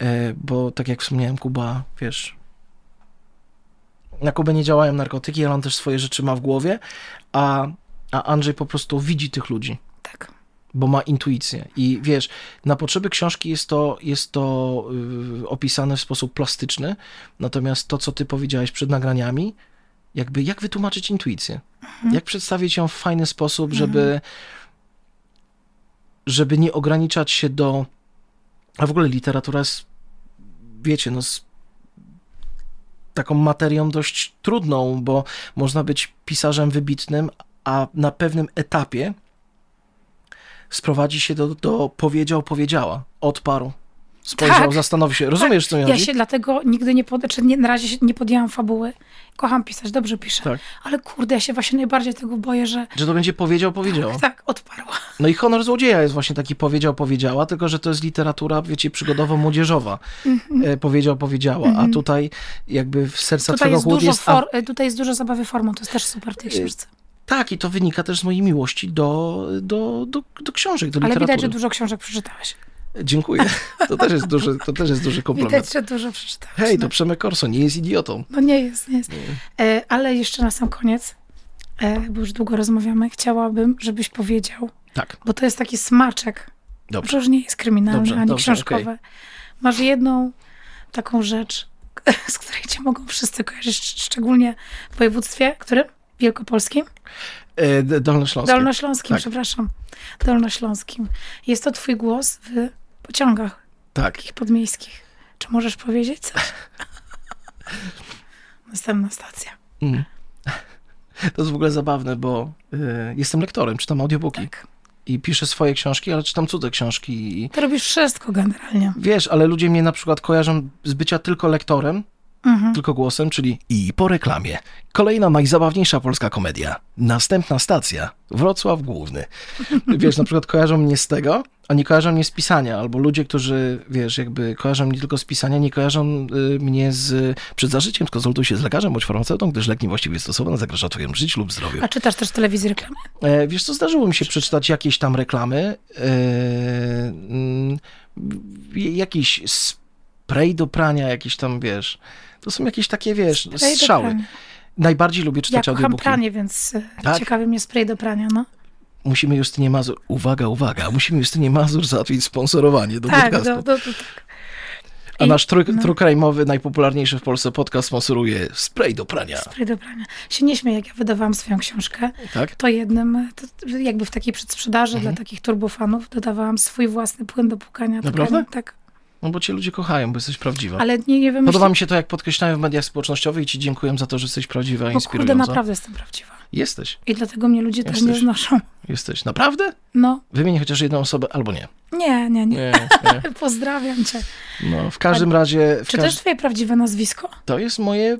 E, Bo tak jak wspomniałem, Kuba, wiesz, na Kubę nie działają narkotyki, ale on też swoje rzeczy ma w głowie, a, a Andrzej po prostu widzi tych ludzi, Tak. bo ma intuicję. I wiesz, na potrzeby książki jest to, jest to y, opisane w sposób plastyczny, natomiast to, co ty powiedziałeś przed nagraniami, jakby jak wytłumaczyć intuicję? Jak przedstawić ją w fajny sposób, żeby, żeby nie ograniczać się do. A w ogóle literatura jest, wiecie, no, z taką materią dość trudną, bo można być pisarzem wybitnym, a na pewnym etapie sprowadzi się do, do powiedział, powiedziała, odparł, spojrzał, Tak. zastanowił się. Rozumiesz, co mi Ja się dlatego nigdy nie pod... czy nie, na razie nie podjęłam fabuły. Kocham pisać, dobrze piszę. Tak. Ale kurde, ja się właśnie najbardziej tego boję, że Że to będzie powiedział, powiedziała. tak, odparła. No i honor złodzieja jest właśnie taki powiedział, powiedziała, tylko że to jest literatura, wiecie, przygodowo-młodzieżowa. E, powiedział, powiedziała, a tutaj jakby w serca Tutaj twego jest, chłód jest... A, for... tutaj jest dużo zabawy formą, to jest też super w tej książce. Tak, i to wynika też z mojej miłości do, do, do, do książek, do Ale literatury. widać, że dużo książek przeczytałeś. Dziękuję. To też jest duży, to też jest duży komplement. Widać, że dużo przeczytałeś. Hej, no. to Przemek Korso, nie jest idiotą. No nie jest, nie jest. E, ale jeszcze na sam koniec, e, bo już długo rozmawiamy, chciałabym, żebyś powiedział, Tak, bo to jest taki smaczek, dobrze. że już nie jest kryminalny, Dobrze, ani dobrze, książkowy. Masz jedną taką rzecz, z której cię mogą wszyscy kojarzyć, szcz- szczególnie w województwie, którym? Wielkopolskim? E, D- Dolnośląskie. Dolnośląskim, Tak. przepraszam. Dolnośląskim. Jest to twój głos w pociągach Tak. takich podmiejskich. Czy możesz powiedzieć coś? Następna stacja. Mm. To jest w ogóle zabawne, bo y, jestem lektorem, czytam audiobooki Tak. i piszę swoje książki, ale czytam cudze książki i To robisz wszystko generalnie. Wiesz, ale ludzie mnie na przykład kojarzą z bycia tylko lektorem, mhm. tylko głosem, czyli i po reklamie. Kolejna najzabawniejsza polska komedia. Następna stacja. Wrocław Główny. Wiesz, na przykład kojarzą mnie z tego, a nie kojarzą mnie z pisania, albo ludzie, którzy, wiesz, jakby kojarzą mnie tylko z pisania, nie kojarzą y, mnie z przed zażyciem, skonsultuj się z lekarzem bądź farmaceutą, gdyż lek niewłaściwie stosowany zagraża twojemu życiu lub zdrowiu. A czytasz też telewizję reklamy? E, wiesz co, zdarzyło mi się przeczytać jakieś tam reklamy, e, mm, jakiś spray do prania, jakieś tam, wiesz, to są jakieś takie, wiesz, spray strzały. Najbardziej lubię czytać ja audiobooki. Ja pranie, więc e, tak? ciekawy mnie spray do prania, no musimy Justynie Mazur, uwaga, uwaga, musimy Justynie Mazur załatwić sponsorowanie do tak, podcastu. Do, do, do, tak. A nasz trój, no. najpopularniejszy w Polsce podcast sponsoruje spray do prania. Spray do prania. Się nie śmieję, jak ja wydawałam swoją książkę, tak? to jednym, to jakby w takiej przedsprzedaży mhm. dla takich turbofanów dodawałam swój własny płyn do pukania. Naprawdę? Tak. No bo cię ludzie kochają, bo jesteś prawdziwa. Ale nie, nie Podoba mi się to, jak podkreślają w mediach społecznościowych i ci dziękuję za to, że jesteś prawdziwa i inspirująca. kurde, naprawdę jestem prawdziwa. Jesteś. I dlatego mnie ludzie Jesteś. też nie znoszą. Jesteś. Naprawdę? No. Wymień chociaż jedną osobę, albo nie. Nie, nie, nie. nie, nie. Pozdrawiam cię. No, w każdym A, razie... W czy każ... też twoje prawdziwe nazwisko? To jest moje,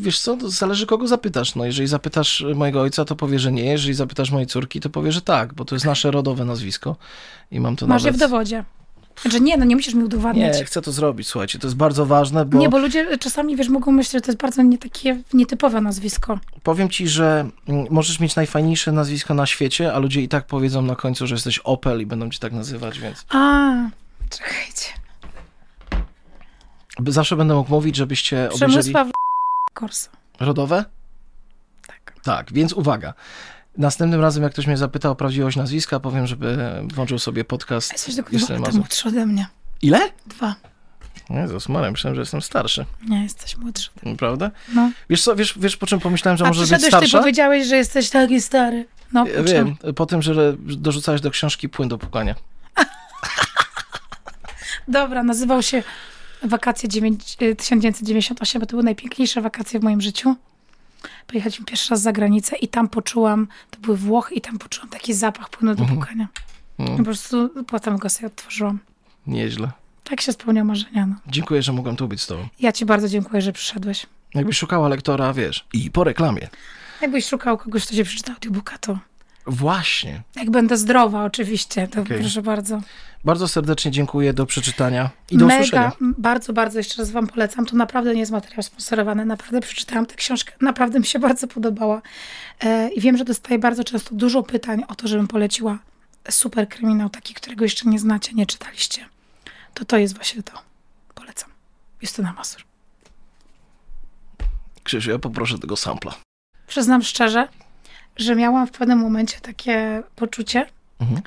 wiesz co, zależy kogo zapytasz. No, jeżeli zapytasz mojego ojca, to powie, że nie. Jeżeli zapytasz mojej córki, to powie, że tak, bo to jest nasze rodowe nazwisko. I mam to Masz nawet... je w dowodzie. Znaczy nie, no nie musisz mi udowadniać. Nie, chcę to zrobić, słuchajcie, to jest bardzo ważne, bo... Nie, bo ludzie czasami, wiesz, mogą myśleć, że to jest bardzo nie takie nietypowe nazwisko. Powiem ci, że mm, możesz mieć najfajniejsze nazwisko na świecie, a ludzie i tak powiedzą na końcu, że jesteś Opel i będą cię tak nazywać, więc... A, czekajcie. Zawsze będę mógł mówić, żebyście obejrzeli... Przemysław Korsa. Rodowe? Tak. Tak, więc uwaga. Następnym razem, jak ktoś mnie zapyta o prawdziwość nazwiska, powiem, żeby włączył sobie podcast. Jesteś młodszy ode mnie. Ile? Dwa. Jezus Marem, myślałem, że jestem starszy. Nie, jesteś młodszy. Prawda? No. Wiesz co, wiesz, wiesz po czym pomyślałem, że może być starsza? ty powiedziałeś, że jesteś taki stary. No, po Wiem, po tym, że dorzucałeś do książki płyn do pukania. Dobra, nazywał się Wakacje 9, 1998, bo to były najpiękniejsze wakacje w moim życiu pojechaliśmy pierwszy raz za granicę i tam poczułam, to były Włochy i tam poczułam taki zapach płynu do mhm. pukania. Mhm. Po prostu potem go sobie otworzyłam. Nieźle. Tak się spełnią marzenia. No. Dziękuję, że mogłem tu być z tobą. Ja ci bardzo dziękuję, że przyszedłeś. Jakbyś szukała lektora, wiesz, i po reklamie. Jakbyś szukał kogoś, kto się przeczytał audiobooka, to... Właśnie. Jak będę zdrowa oczywiście, to okay. proszę bardzo. Bardzo serdecznie dziękuję, do przeczytania i do Mega, usłyszenia. Bardzo, bardzo jeszcze raz wam polecam. To naprawdę nie jest materiał sponsorowany. Naprawdę przeczytałam tę książkę. Naprawdę mi się bardzo podobała. E, I wiem, że dostaję bardzo często dużo pytań o to, żebym poleciła super kryminał, taki, którego jeszcze nie znacie, nie czytaliście. To to jest właśnie to. Polecam. Justyna Masur. Krzysiu, ja poproszę tego sampla. Przyznam szczerze, że miałam w pewnym momencie takie poczucie, mhm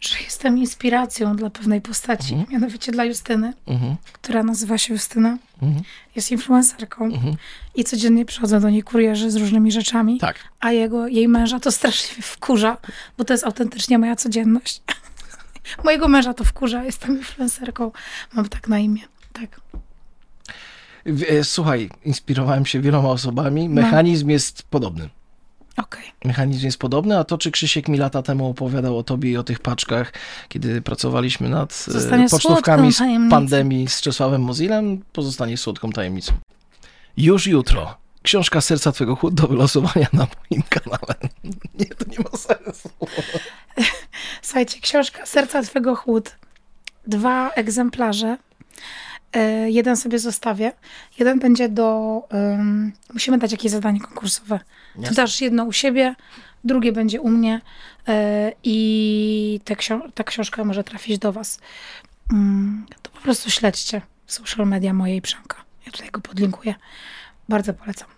że jestem inspiracją dla pewnej postaci, mhm. mianowicie dla Justyny, mhm. która nazywa się Justyna. Mhm. Jest influencerką mhm. i codziennie przychodzą do niej kurierzy z różnymi rzeczami, tak. a jego, jej męża to straszliwie wkurza, bo to jest autentycznie moja codzienność. Mojego męża to wkurza, jestem influencerką, mam tak na imię. Tak. E, słuchaj, inspirowałem się wieloma osobami, mechanizm no. jest podobny. Okay. Mechanizm jest podobny, a to, czy Krzysiek mi lata temu opowiadał o tobie i o tych paczkach, kiedy pracowaliśmy nad e, Zostanie pocztówkami z pandemii z Czesławem Mozilem, pozostanie słodką tajemnicą. Już jutro. Książka Serca Twego Chłód do wylosowania na moim kanale. Nie, to nie ma sensu. Słuchajcie, książka Serca Twego Chłód. Dwa egzemplarze. E, jeden sobie zostawię. Jeden będzie do... Um, musimy dać jakieś zadanie konkursowe. Ty dasz jedno u siebie, drugie będzie u mnie e, i te ksio- ta książka może trafić do was. Mm, to po prostu śledźcie social media mojej Przemka. Ja tutaj go podlinkuję. Bardzo polecam.